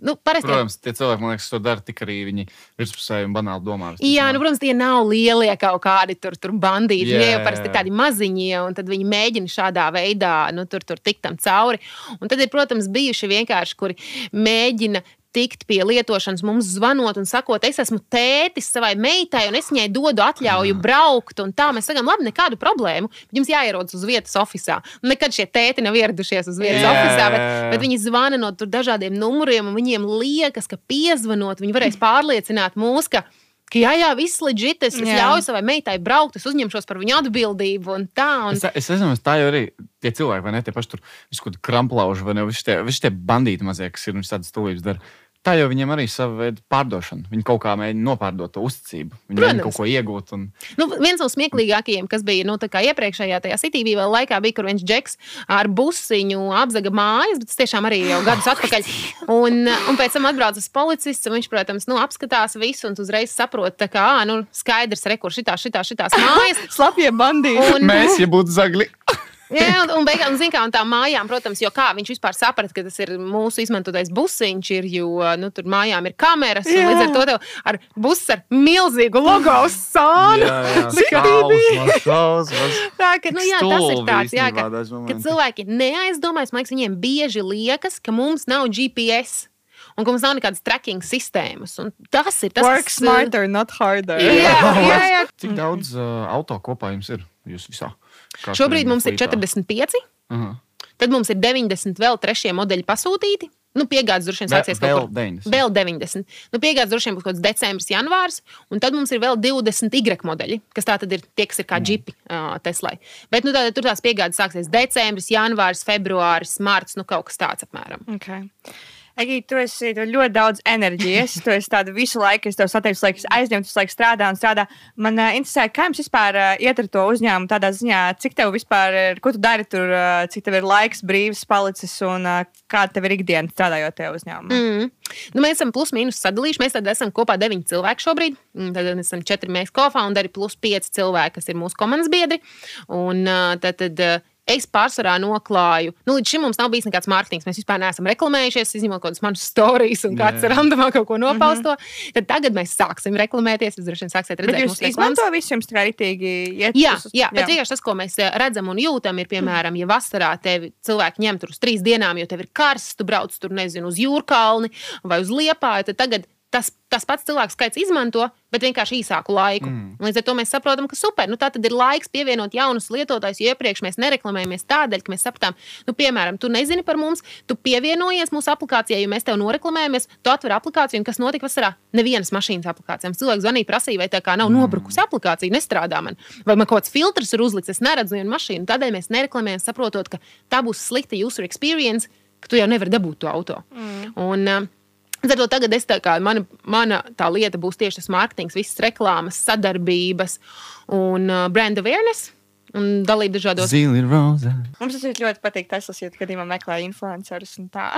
nu, parasti, Protams, tie cilvēki, man liekas, to dara tik arī viņi virspusēji un banāli domā. Jā, nu, protams, tie nav lielie kaut kādi tur, tur bandīti. Jā, Viņi jau parasti ir tādi maziņi, un tad viņi mēģina šādā veidā nu, tur, tur tikt tam cauri. Un tad ir, protams, bijuši vienkārši, kuri mēģina. Tikt pie lietošanas, mums zvanot un sakot, es esmu tētis savai meitai, un es viņai dodu atļauju braukt. un Tā mēs sakām, labi, nekādu problēmu. bet Jums jāierodas uz vietas oficiālā. Nekad šie tēti nav ieradušies uz vietas Jā. oficiālā, bet, bet viņi zvana no tur dažādiem numuriem, un viņiem liekas, ka piezvanot, viņi varēs pārliecināt mūs, ka ka jā, jā, viss leģit, es, es Jā. ļauju savai meitai braukt, es uzņemšos par viņu atbildību un tā. Un... Es, es nezinu, tā jau arī tie cilvēki, vai ne tie paši tur, kaut kādi kramplauži, vai ne, visi tie, visi tie bandīti mazie, kas ir un tādas stulības dara. Tā jau viņiem arī sava veida pārdošana. Viņi kaut kā mēģina nopārdot to uzticību. Viņi Protams. mēģina kaut ko iegūt. Un... Nu, viens no smieklīgākajiem, kas bija nu, iepriekšējā tajā City bija vēl laikā, bija, kur viņš džeks ar busiņu apzaga mājas, bet tas tiešām arī jau gadus atpakaļ. Un, un pēc tam atbrauc policists, un viņš, protams, nu, apskatās visu un uzreiz saprot, ā, nu, skaidrs, rekur šitā, šitā, šitās mājas. Slapjie bandīti. Un, Mēs, ja būtu zagli, Jā, un, un beigās, un, zin kā, un tā mājām, protams, jo kā viņš vispār saprata, ka tas ir mūsu izmantotais busiņš, ir, jo nu, tur mājām ir kameras, līdz ar to tev ar busu ar milzīgu logo uz sānu. Tā, ka, nu, jā, tas ir tāds, jā, ka, ka cilvēki neaizdomājas, man liekas, viņiem bieži liekas, ka mums nav GPS. Un ka mums nav nekādas tracking sistēmas. Un tas ir tas, Work kas, smarter, not harder. Jā, jā, jā. Cik daudz uh, auto kopā jums ir? Jūs visā? Kā Šobrīd mums ir flītā? 45, Aha. tad mums ir 90 vēl trešie modeļi pasūtīti. Nu, piegādes droši vien sāksies vēl kaut kur. 90. Vēl 90. Nu, piegādes droši vien būs kaut kāds decembris, janvārs, un tad mums ir vēl 20 Y modeļi, kas tā tad ir tie, kas ir kā džipi uh, Teslai. Bet nu, tā, tur tās piegādes sāksies decembris, janvārs, februāris, marts, nu kaut kas tāds apmēram. Okay. Egi, tu esi ļoti daudz enerģijas. Tu esi tāda visu laiku, es tev satieku, laiku aizņemts, visu laiku strādā un strādā. Man uh, interesē, kā jums vispār uh, iet ar to uzņēmumu, tādā ziņā, cik tev vispār ir, ko tu dari tur, uh, cik tev ir laiks brīvs palicis un uh, kāda tev ir ikdiena strādājot tajā uzņēmumā. Mm. Nu, mēs esam plus-mínus sadalījuši. Mēs esam kopā deviņi cilvēki šobrīd. Mm, Tad mēs esam četri mēs co-founderi, plus pieci cilvēki, kas ir mūsu komandas biedri. Un uh, tad, tad uh, es pārsvarā noklāju. Nu, līdz šim mums nav bijis nekāds mārketings. Mēs vispār neesam reklamējušies, izņemot kaut kādas manas stāstus, un kāds Jā. ir randomā kaut ko nopausto. Tad tagad mēs sāksim reklamēties. Jūs droši vien sāksiet redzēt, mūsu reklāmas. izmantojat visu, jums tā ritīgi iet. Jā, uz- jā, bet vienkārši tas, ko mēs eh, redzam un jūtam, ir, piemēram, ja vasarā tevi cilvēki ņem tur uz trīs dienām, jo tev ir karsts, tu brauc tur, nezinu, uz jūrkalni vai uz liepāju, tad tagad tas, tas pats cilvēks skaits izmanto, bet vienkārši īsāku laiku. Mm. Līdz ar to mēs saprotam, ka super, nu tā tad ir laiks pievienot jaunus lietotājus, jo iepriekš mēs nereklamējamies tādēļ, ka mēs sapratām, nu, piemēram, tu nezini par mums, tu pievienojies mūsu aplikācijai, jo mēs tev noreklamējamies, tu atver aplikāciju, un kas notika vasarā? Nevienas mašīnas aplikācijām. Cilvēks zvanīja, prasīja, vai tā kā nav nobrukusi aplikācija, nestrādā man, vai man kaut kāds filtrs ir uzlikts, es neredzu vienu mašīnu. Tādēļ mēs nereklamējam, saprotot, ka tā būs slikta user experience, ka tu jau nevari dabūt to auto. Mm. Un, uh, Ar to tagad es tā kā mana, mana tā lieta būs tieši tas mārketings, visas reklāmas, sadarbības un uh, brand awareness un dalība dažādos. Roza. Mums tas ļoti patīk. Tas ir gadījumā meklē influencerus un tā.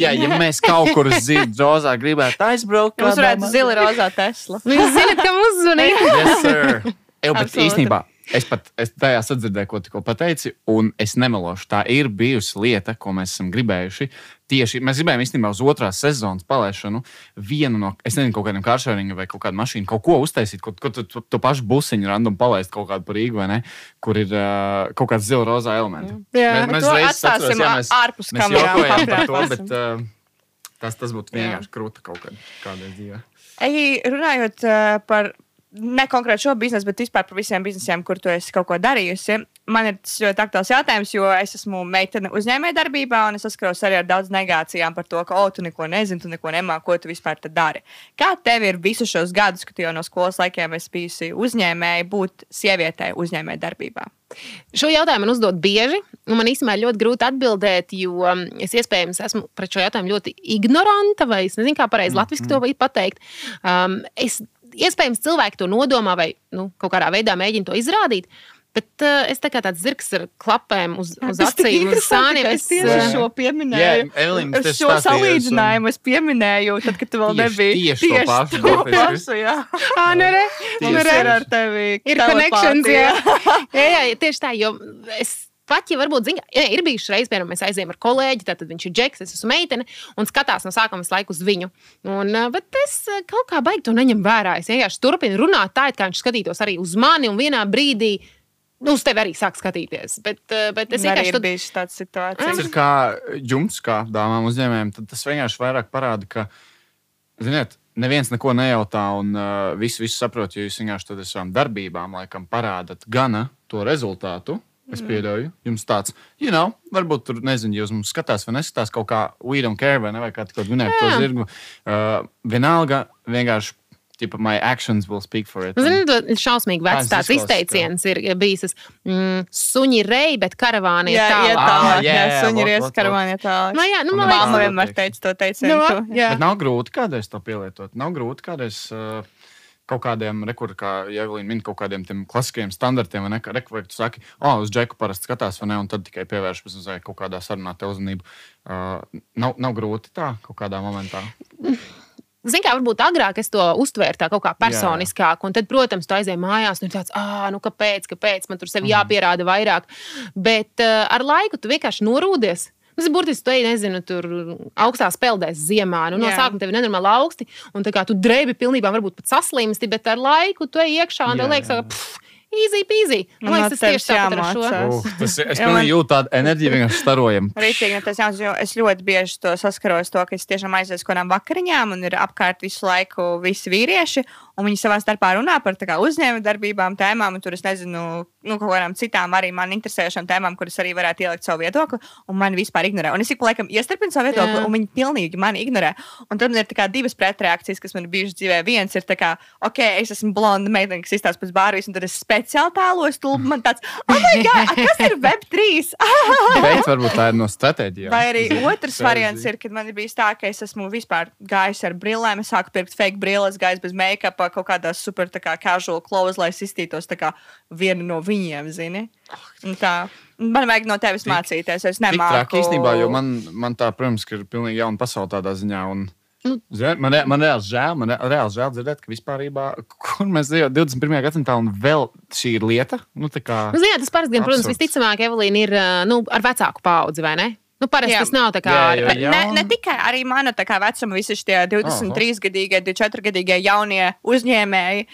Jā, ja mēs kaut kur zīles rozā gribētu aizbraukt, Mums varētu zila rozā Tesla. Jūs zināt, kam uzzvanīt? Yes, sir. Ew, bet Absolūti. īstenībā es pat es tajā sadzirdēju, ko tikko pateici, un es nemelošu. Tā ir bijusi lieta, ko mēs esam gribējuši. Tieši mēs gribējām īstenībā uz otrās sezonas palaišanu vienu no, es nezinu, kaut kādiem kāršēringiem vai kaut kādu mašīnu, kaut ko uztaisīt, kaut ko tu, tu, tu pašu busiņu random palaist kaut kādu par Rīgu vai ne, kur ir uh, kaut kāds zila rozā elements. Jā, Mēs- mēs to atstāsim atceros, jā, mēs- ārpus Mēs kamerām. par to, bet uh, tas, tas būtu vienkārši krūta kaut kādreiz dzīvē. Ej, runājot uh, par ne konkrēti šo biznesu, bet vispār par visiem biznesiem, kur tu esi kaut ko darījusi. Man ir tas ļoti aktuāls jautājums, jo es esmu meitene uzņēmējdarbībā, un es saskaros arī ar daudz negācijām par to, ka, o, tu neko nezini, tu neko nemāki, ko tu vispār dari. Kā tev ir visus šos gadus, kad jau no skolas laikiem esi bijusi uzņēmēja, būt sievietei uzņēmējdarbībā? Šo jautājumu man uzdod bieži, un man īstenībā ļoti grūti atbildēt, jo es iespējams esmu pret šo jautājumu ļoti ignoranta, vai es nezinu, kā pareizi latviešu to var pateikt. Um, es, iespējams, cilvēki to nodomā vai nu, kaut kādā veidā mēģina to izrādīt. Bet uh, es tā kā tāds zirgs ar klapēm uz, uz acīm, uz sāniem. Es tieši Jā. šo pieminēju. Jā, Evelīna Es tieši šo salīdzinājumu es pieminēju, tad, kad tu vēl Tieši- nebija. tieši to pašu, to pašu, jā. Ā, re, Un nu ir ar tevi. ir connections. Jā. jā, jā, jā, tieši tā. Jo es pat, ja varbūt, zina, jā, ir bijuši reizes, piemēram, mēs aizējām ar kolēģi, tad viņš ir džeks, es esmu meitene, un skatās no sākuma visu laiku uz viņu. Un, ā, bet es ā, kaut kā baigi to neņemu vērā. Es vienkārši turpinu runāt tā, it kā viņš skatītos arī uz mani, un vienā brīdī. Nu, uz tevi arī sāk skatīties. Bet, ā, bet es vienkārši vienkārši tad- biju tāds Tas ir kā jums, kā dāmām uzņēmējiem, tad tas vienkārši vairāk parāda, ka, ziniet, neviens neko nejautā un uh, visi saprot, jo jūs vienkārši tad ar savām darbībām laikam parādat gana to rezultātu. Es pieļauju, jums tāds, you know, varbūt tur, nezinu, jūs mums skatās vai neskatās kaut kā we don't care vai ne, vai kā tikko minējāt to Jā. zirgu. Uh, vienalga, vienkārši tipa, my actions will speak for it. Nu, Zini, to šausmīgi vecs tas tāds izteiciens ir bijis. tas, Mm, suņi rei, bet karavāni ir Jā, iet tālāk. Ah, tālāk. jā, Jā, jā, suņi ir vot. ieskaramāni tālāk. Nu, jā, nu, Un man liekas, vienmēr teica to teicienu. Nu, tu- jā. Bet nav grūti kādreiz to pielietot. Nav grūti kādreiz. Uh, Kaut kādiem, rekur, kā Jāvelīna min, kaut kādiem tiem klasiskiem standartiem, vai ne? Kā rekur, tu saki, oh, uz džeku parasti skatās, vai ne? Un tad tikai pievērš tam kaut kādā sarunā te uzmanību. Uh, nav, nav grūti tā kaut kādā momentā. Ziniet, kā varbūt agrāk es to uztvēru tā kaut kā personiskāk, un tad, protams, tu aizēji mājās, un ir tāds, ah, nu kāpēc, kāpēc man tur sev Mhm. jāpierāda vairāk. Bet uh, ar laiku tu vienkārši norūdies. Tas ir burtiski, tu ej, nezinu, tur augstās peldēs ziemā. Nu, no Jā. sākuma tev ir nenormāli augsti, un tā kā tu drēbi pilnībā varbūt pat saslimsti, bet ar laiku tu ej iekšā un tev Jā, liekas, ka pff, easy peasy. Man liekas, tas tieši tāpat ar šo. Uh, tas, es man- pilnīgi jūtu tādu enerģiju, vienkārši starojam. Rītīgi, nu, tas jauns, jo es ļoti bieži to saskaros, to, ka es tiešām aizieju uz kādām vakariņām un ir apkārt visu laiku visi vīrieši. Un viņi savā starpā runā par tā kā uzņēmējdarbībām, tēmām, un tur es nezinu, nu, kaut kādām citām arī man interesējošām tēmām, kuras arī varētu ielikt savu viedokli. Un man vispār ignorē. Un es ik pa laikam iestrādāju savu viedokli, Jā. un viņi pilnīgi mani ignorē. Un tad man ir divas pretreakcijas, kas man ir bijušas dzīvē. Viens ir kā, ok, es esmu blonda meitene, kas izstāsta pēc bārijas, un tad es speciāli tēloju stulbu. Man tāds, oh, God, kas ir Web3? Beidz, varbūt tā ir no stratēģijas. Vai arī otrs variants ir, kad man ir bijis tā, ka es esmu vispār gājis ar brillēm, es sāku pirkt fake brilles, gājis bez make-up, kaut kādās super kā casual clothes, lai es izstītos viena no viņiem, zini. Un tā. Man vajag no tevis Tik- mācīties, es nemāku. traki īstenībā, jo man, man tā, protams, ir pilnīgi jauna pasaule tādā ziņā. Un, Nu. zini, man, man reāli žēl, man re- reāli žēl dzirdēt, ka vispār, kur mēs dzīvojam 21. gadsimtā, un vēl šī ir lieta. Nu, tā kā, Nu, ziniet, tas parasti, gan, protams, visticamāk, Evelīna ir nu, ar vecāku paudzi, vai ne? Nu, parasti Jā. tas nav tā kā. Jā, jā, jā. Ne, ne tikai arī mana tā kā vecuma, visi šie 23 gadīgie, 24 gadīgie jaunie uzņēmēji,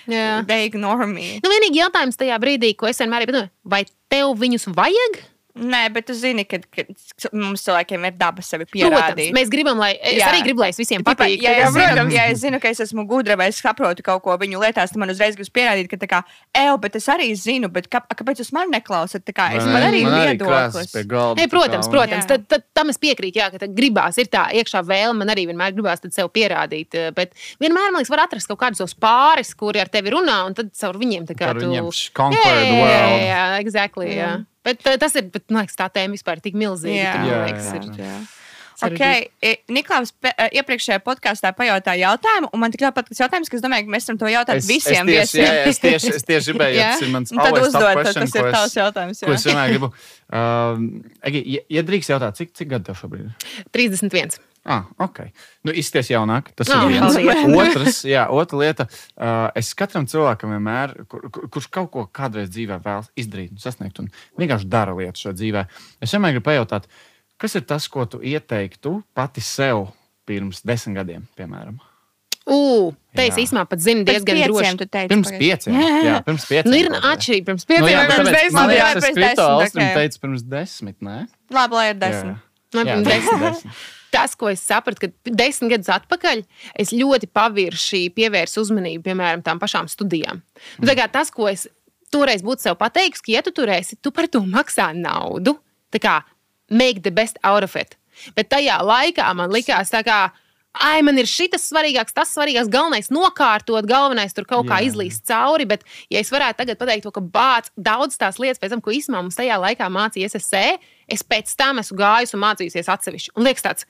ignore me. Nu, vienīgi jautājums tajā brīdī, ko es vienmēr domāju, vai tev viņus vajag? Nē, bet tu zini, ka, ka mums cilvēkiem ir daba sevi Protams, pierādīt. mēs gribam, lai es Jā. arī gribu, lai es visiem patīk. es zinu, protams. ja es zinu, ka es esmu gudra vai es saprotu kaut ko viņu lietās, tad man uzreiz gribas pierādīt, ka tā kā, ej, bet es arī zinu, bet kā, kāpēc jūs man neklausāt? Tā kā, es man ne? arī viedoklis. galda, Ei, protams, protams. Jā. Tad, tad, tam es piekrītu, jā, ka gribās, ir tā iekšā vēlme. Man arī vienmēr gribās tad sev pierādīt. eh, Bet vienmēr, man liekas, var atrast kaut kādus savus pāris, kuri ar tevi runā, un tad caur viņiem tā kā Ar tu. viņiem Jā, jā, jā, jā, exactly, jā. Bet eh, tas ir, bet, man liekas, tā tēma vispār ir tik milzīga. Jā. Jā, liekas, jā, ir- Jā. Okay. e, Niklaus e, iepriekšējā podkāstā pajautāja jautājumu, un man tik ļoti patīk jautājums, ka es domāju, ka mēs varam to jautāt Es, visiem es, tieši, jā, jā, es, tieši, es tieši gribēju, ja Jā? tas ir mans Un tad uzdod, question, tas ir tavs jautājums. Ko es jā. vienmēr gribu? Uh, Egi, ja, ja drīkst jautāt, cik, cik gadi tev šobrīd ir? 31. Ah, ok. Nu, izties jaunāk. Tas Oh, ir viens. paldies. Otrs, jā, otra lieta. Uh, es katram cilvēkam vienmēr, kur, kur, kurš kaut ko kādreiz dzīvē vēlas izdarīt un sasniegt, un vienkārši dara lietas šajā dzīvē, es vienmēr gribu pajautāt, kas ir tas, ko tu ieteiktu pati sev pirms desmit gadiem, piemēram? Ugh, te es Jā. īstenībā pat zinu diezgan droši. teici. Pirms pagaid. pieciem. Jā, pirms pieciem. Nu, ir atšķirība pirms Nu, pieciem. jā, vai pirms tāpēc, desmit. man jā, liekas, pirms es krito ok. teicu pirms desmit, nē? Labi, lai ir Jā, desmit. Nu, jā, pirms desmit, desmit. tas, ko es sapratu, ka desmit gadus atpakaļ es ļoti pavirši pievērsu uzmanību, piemēram, tām pašām studijām. Nu, tā kā tas, ko es toreiz būtu sev pateicis, ka, ja tu tur esi, tu par to maksā naudu. Tā kā make the best out of it. Bet tajā laikā man likās, kā, ai, man ir šis svarīgāks, tas svarīgāks, galvenais nokārtot, galvenais tur kaut kā Jā. izlīst cauri. Bet, ja es varētu tagad pateikt, to, ka bāc daudz tās lietas, pēc tam, ko īstenībā mums tajā laikā mācīja SSE, es pēc tam esmu gājis un mācījusies atsevišķi. Un liekas, tāds,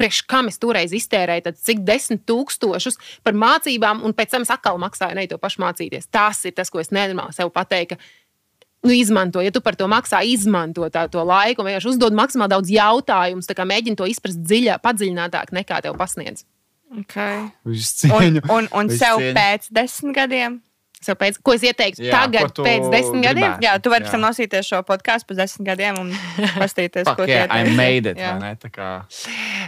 priekš kam es toreiz iztērēju, tad cik desmit tūkstošus par mācībām, un pēc tam es atkal maksāju, ne to pašu mācīties. Tas ir tas, ko es nenormāli sev pateiktu. Nu, izmanto, ja tu par to maksā, izmanto tā, to laiku, vienkārši uzdod maksimāli daudz jautājumus, tā kā mēģini to izprast dziļāk, padziļinātāk nekā tev pasniedz. Okay. Un, un, un Visu sev cieņu. pēc desmit gadiem. Sev Pēc, ko es ieteiktu Jā, tagad, tu pēc desmit gadiem? gribētu? Jā, tu vari pēc tam nosīties šo podkāstu pēc desmit gadiem un paskatīties, Fuck, ko yeah, I tie made it. Jā. vai ne? Tā kā-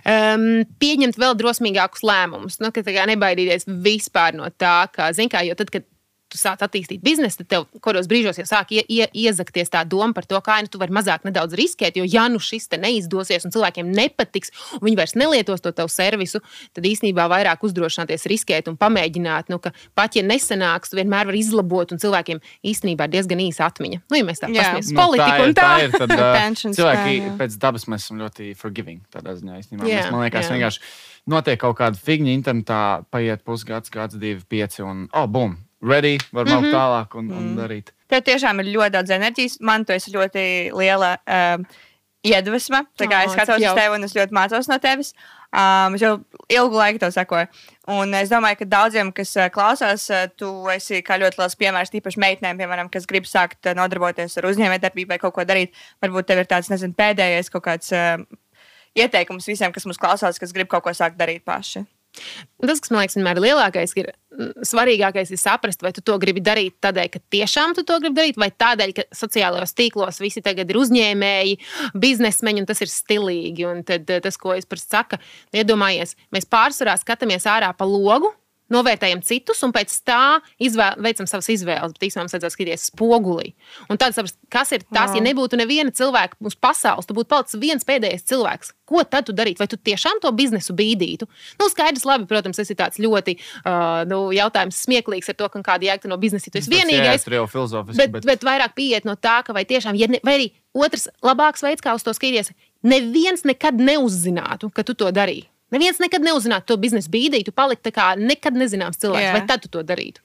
um, pieņemt vēl drosmīgākus lēmumus. Nu, kā nebaidīties vispār no tā, ka, zin kā, jo tad, kad tu sāc attīstīt biznesu, tad tev kādos brīžos jau sāk ie, ie, iezakties tā doma par to, kā nu, tu vari mazāk nedaudz riskēt. Jo, ja nu šis te neizdosies un cilvēkiem nepatiks, un viņi vairs nelietos to tavu servisu, tad īsnībā vairāk uzdrošināties riskēt un pamēģināt, nu, ka pat ja nesanāks, tu vienmēr vari izlabot, un cilvēkiem īstenībā ir diezgan īsa atmiņa. Nu, ja mēs tā uz Nu, politiku ir, un tā. ir, tad, uh, cilvēki jā. pēc dabas mēs esam ļoti forgiving. Tādā ziņā, īstenībā. Jā, Mēs, man liekas, jā. vienkārši notiek kaut kāda figņa internetā, paiet pusgads, gads, divi, pieci, un oh, bum, ready, var braukt mm -hmm. tālāk un, un darīt. Tev tiešām ir ļoti daudz enerģijas. Man tu esi ļoti liela um, iedvesma. Tā kā Ā, es skatos uz tevi un es ļoti mācos no tevis. Um, es jau ilgu laiku tev sekoju. Un es domāju, ka daudziem, kas uh, klausās, uh, tu esi kā ļoti liels piemērs, tīpaši meitenēm, piemēram, kas grib sākt uh, nodarboties ar uzņēmējdarbību vai kaut ko darīt. Varbūt tev ir tāds, nezinu, pēdējais kaut kāds uh, ieteikums visiem, kas mums klausās, kas grib kaut ko sākt darīt paši. Tas, kas man liekas, vienmēr ir lielākais, ir mm, svarīgākais, ir saprast, vai tu to gribi darīt tādēļ, ka tiešām tu to gribi darīt, vai tādēļ, ka sociālajos tīklos visi tagad ir uzņēmēji, biznesmeņi, un tas ir stilīgi. Un tad eh, tas, ko es par saku, iedomājies, mēs pārsvarā skatāmies ārā pa logu. Novērtējam citus, un pēc izvēl, veicam savas izvēles. Bet īstenībā mums vajadzētu skatīties spogulī. Un tad saprast, kas ir tas, ja Wow. nebūtu neviena cilvēka uz pasaules, tu būtu palicis viens pēdējais cilvēks. Ko tad tu darītu? Vai tu tiešām to biznesu bīdītu? Nu, skaidrs, labi, protams, tas ir tāds ļoti uh, nu, jautājums, smieklīgs ar to, ka kāda jēga no biznesa tu esi vienīgais. Tas ir jau filozofiski. Bet, bet... bet vairāk pieiet no tā, ka vai tiešām, ja ne, vai arī otrs labāks veids, kā uz to skatīties, neviens nekad neuzzinātu, ka tu to darīji. Neviens nekad neuzzinātu to biznesu bīdītu, palikt tā kā nekad nezināms cilvēks, yeah. vai tad tu to darītu.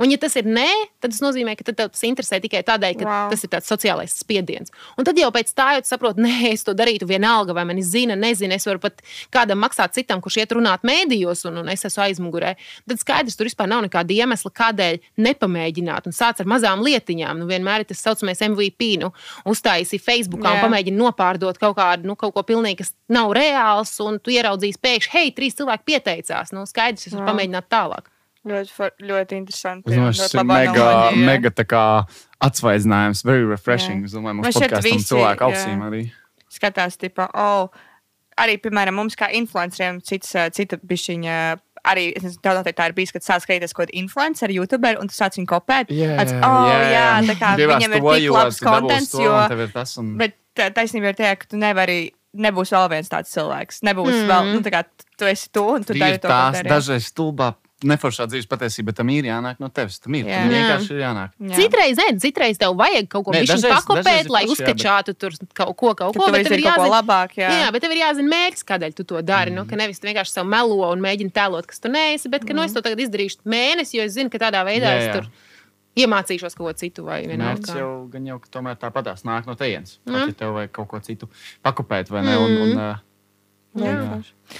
Un, ja tas ir nē, tad tas nozīmē, ka tev tas interesē tikai tādēļ, ka Wow. tas ir tāds sociālais spiediens. Un tad jau pēc tā jau saproti, nē, es to darītu vienalga, vai mani zina, nezina. Es varu pat kādam maksāt citam, kurš iet runāt mēdījos, un, un es esmu aizmugurē. Tad skaidrs, tur vispār nav nekāda iemesla, kādēļ nepamēģināt. Un sāc ar mazām lietiņām. Nu, vienmēr ir tas saucamais MVP. Nu, uztaisīja Facebookā Jā. un pamēģina nopārdot kaut kādu, nu, kaut ko pilnīgi, kas nav reāls, un tu ieraudzīsi pēkšņi, hei, trīs cilvēki pieteicās. Nu, skaidrs, es varu Wow. pamēģināt tālāk. Ļoti, ļoti interesanti. Es domāju, ļoti ir mega, jā. mega tā kā atsvaidzinājums, very refreshing. Jā. Es domāju, mums podkāstam visi, cilvēku ausīm arī. skatās, tipā, oh, arī, piemēram, mums kā influenceriem, cits, cita bišķiņa. Arī es nezinu, tev noteikti tā ir bijis, kad sāc skatīties kaut kādu influenceru, youtuberu, un tu sāc viņu kopēt. Tāds, oh, jā, tā kā viņam ir tik labs kontents, jo, tas un... bet tā, taisnība ir tā, ka tu nevari, nebūs vēl viens tāds cilvēks. Nebūs mm. vēl, nu, tā kā tu esi tu, un tu dari to, tās dažreiz stulbā, neforšā dzīves patiesība, bet tam ir jānāk no tevis. Tam ir, Jā. tam vienkārši ir jānāk. Jā. Citreiz, nē, citreiz tev vajag kaut ko tādu pakopēt, lai forši, jā, bet- uzkačātu tur kaut ko, kaut Ka ko. Bet tev ir jāzina, labāk, jā. jā, bet tev ir jāzina mērķis, kādēļ tu to dari. Mm. Nu, ka nevis tu vienkārši sev melo un mēģini tēlot, kas tu neesi, bet ka, nu, es to tagad izdarīšu mēnesi, jo es zinu, ka tādā veidā Jā, es jā. tur iemācīšos kaut ko citu vai vienalga. Jau, gan jau tomēr tāpatās nāk no tevis. Jā. Ja tev vajag kaut ko citu pakopēt, vai ne? Un, un, uh.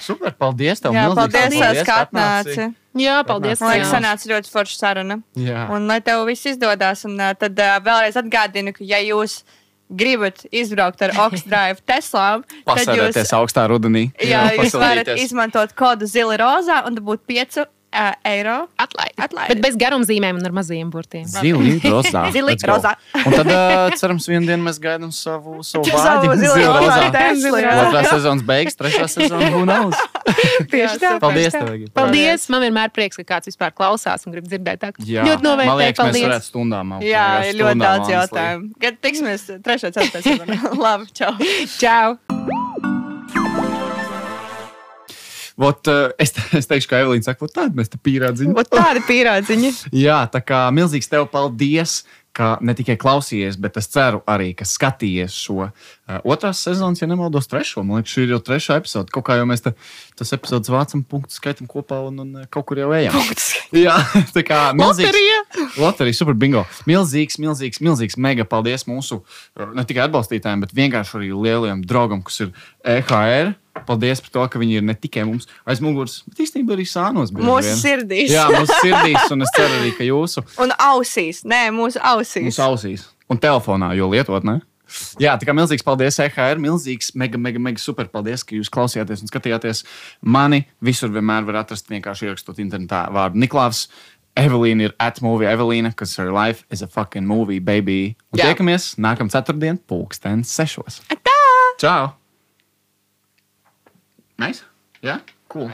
Super, paldies tev! Jā, paldies, paldies, ka atnāci. Jā, paldies. Man liekas, jā. sanāca ļoti forša saruna. Jā. Un lai tev viss izdodas, un tad uh, vēlreiz atgādinu, ka, ja jūs gribat izbraukt ar Oksdrive Teslām, tad jūs, augstā rudenī. jā, jūs varat izmantot kodu Zili Rozā un dabūt 5 uh, eiro. Atlaidi. Atlaidi. Bet bez garumzīmēm un ar mazajiem burtiem. Zili, rozā. Zili, rozā. Un tad, uh, cerams, vienu dienu mēs gaidām savu, savu vāģi. zili rozā. Otrā sezonas beigas, trešā sezona knows. Tieši tā. Paldies tev, Egi. Paldies! Man vienmēr prieks, ka kāds vispār klausās un grib dzirdēt tā. Jā, Ļoti man novērtēju. liekas, mēs Paldies! varētu stundām. augt, Jā, ir ļoti daudz jautājumu. Kad tiksimies trešā, ceturtā sezonā. Labi, čau. Čau! Vot, uh, es, es teikšu, ka Evelīna saka, vot tāda mēs te pīrādziņu. Ot tādi pīrādziņi. Jā, tā kā milzīgs tev paldies, ka ne tikai klausījies, bet es ceru arī, ka skatījies šo otrās sezonas, ja nemaldos, trešo. Man liekas, šī ir jau trešā epizode. Kaut kā jau mēs te, tas epizodes vācam, punktu skaitam kopā un, un kaut kur jau ejam. Jā, tā kā. Loterija! Loterija, super bingo. Milzīgs, milzīgs, milzīgs. Mega paldies mūsu ne tikai atbalstītājiem, bet vienkārši arī lielajam draugam, kas ir EHR. Paldies par to, ka viņi ir ne tikai mums aiz muguras, bet īstenībā arī sānos. Mūsu vien. sirdīs. Jā, mūsu sirdīs, un es ceru arī, ka jūsu Un ausīs. Nē, mūsu ausīs. Mūsu ausīs un telefonā, jo lietot, ne? Jā, tā kā milzīgs paldies EHR, milzīgs, mega, mega, mega super paldies, ka jūs klausījāties un skatījāties. Mani visur vienmēr var atrast vienkārši ierakstot internetā vārdu Niklaus. Evelīna ir atmovie Evelīna, kas her life is a fucking movie, baby. Un Jā. tiekamies nākamā ceturtdiena, pulksten sešos. Čau! Nice? Jā, cool.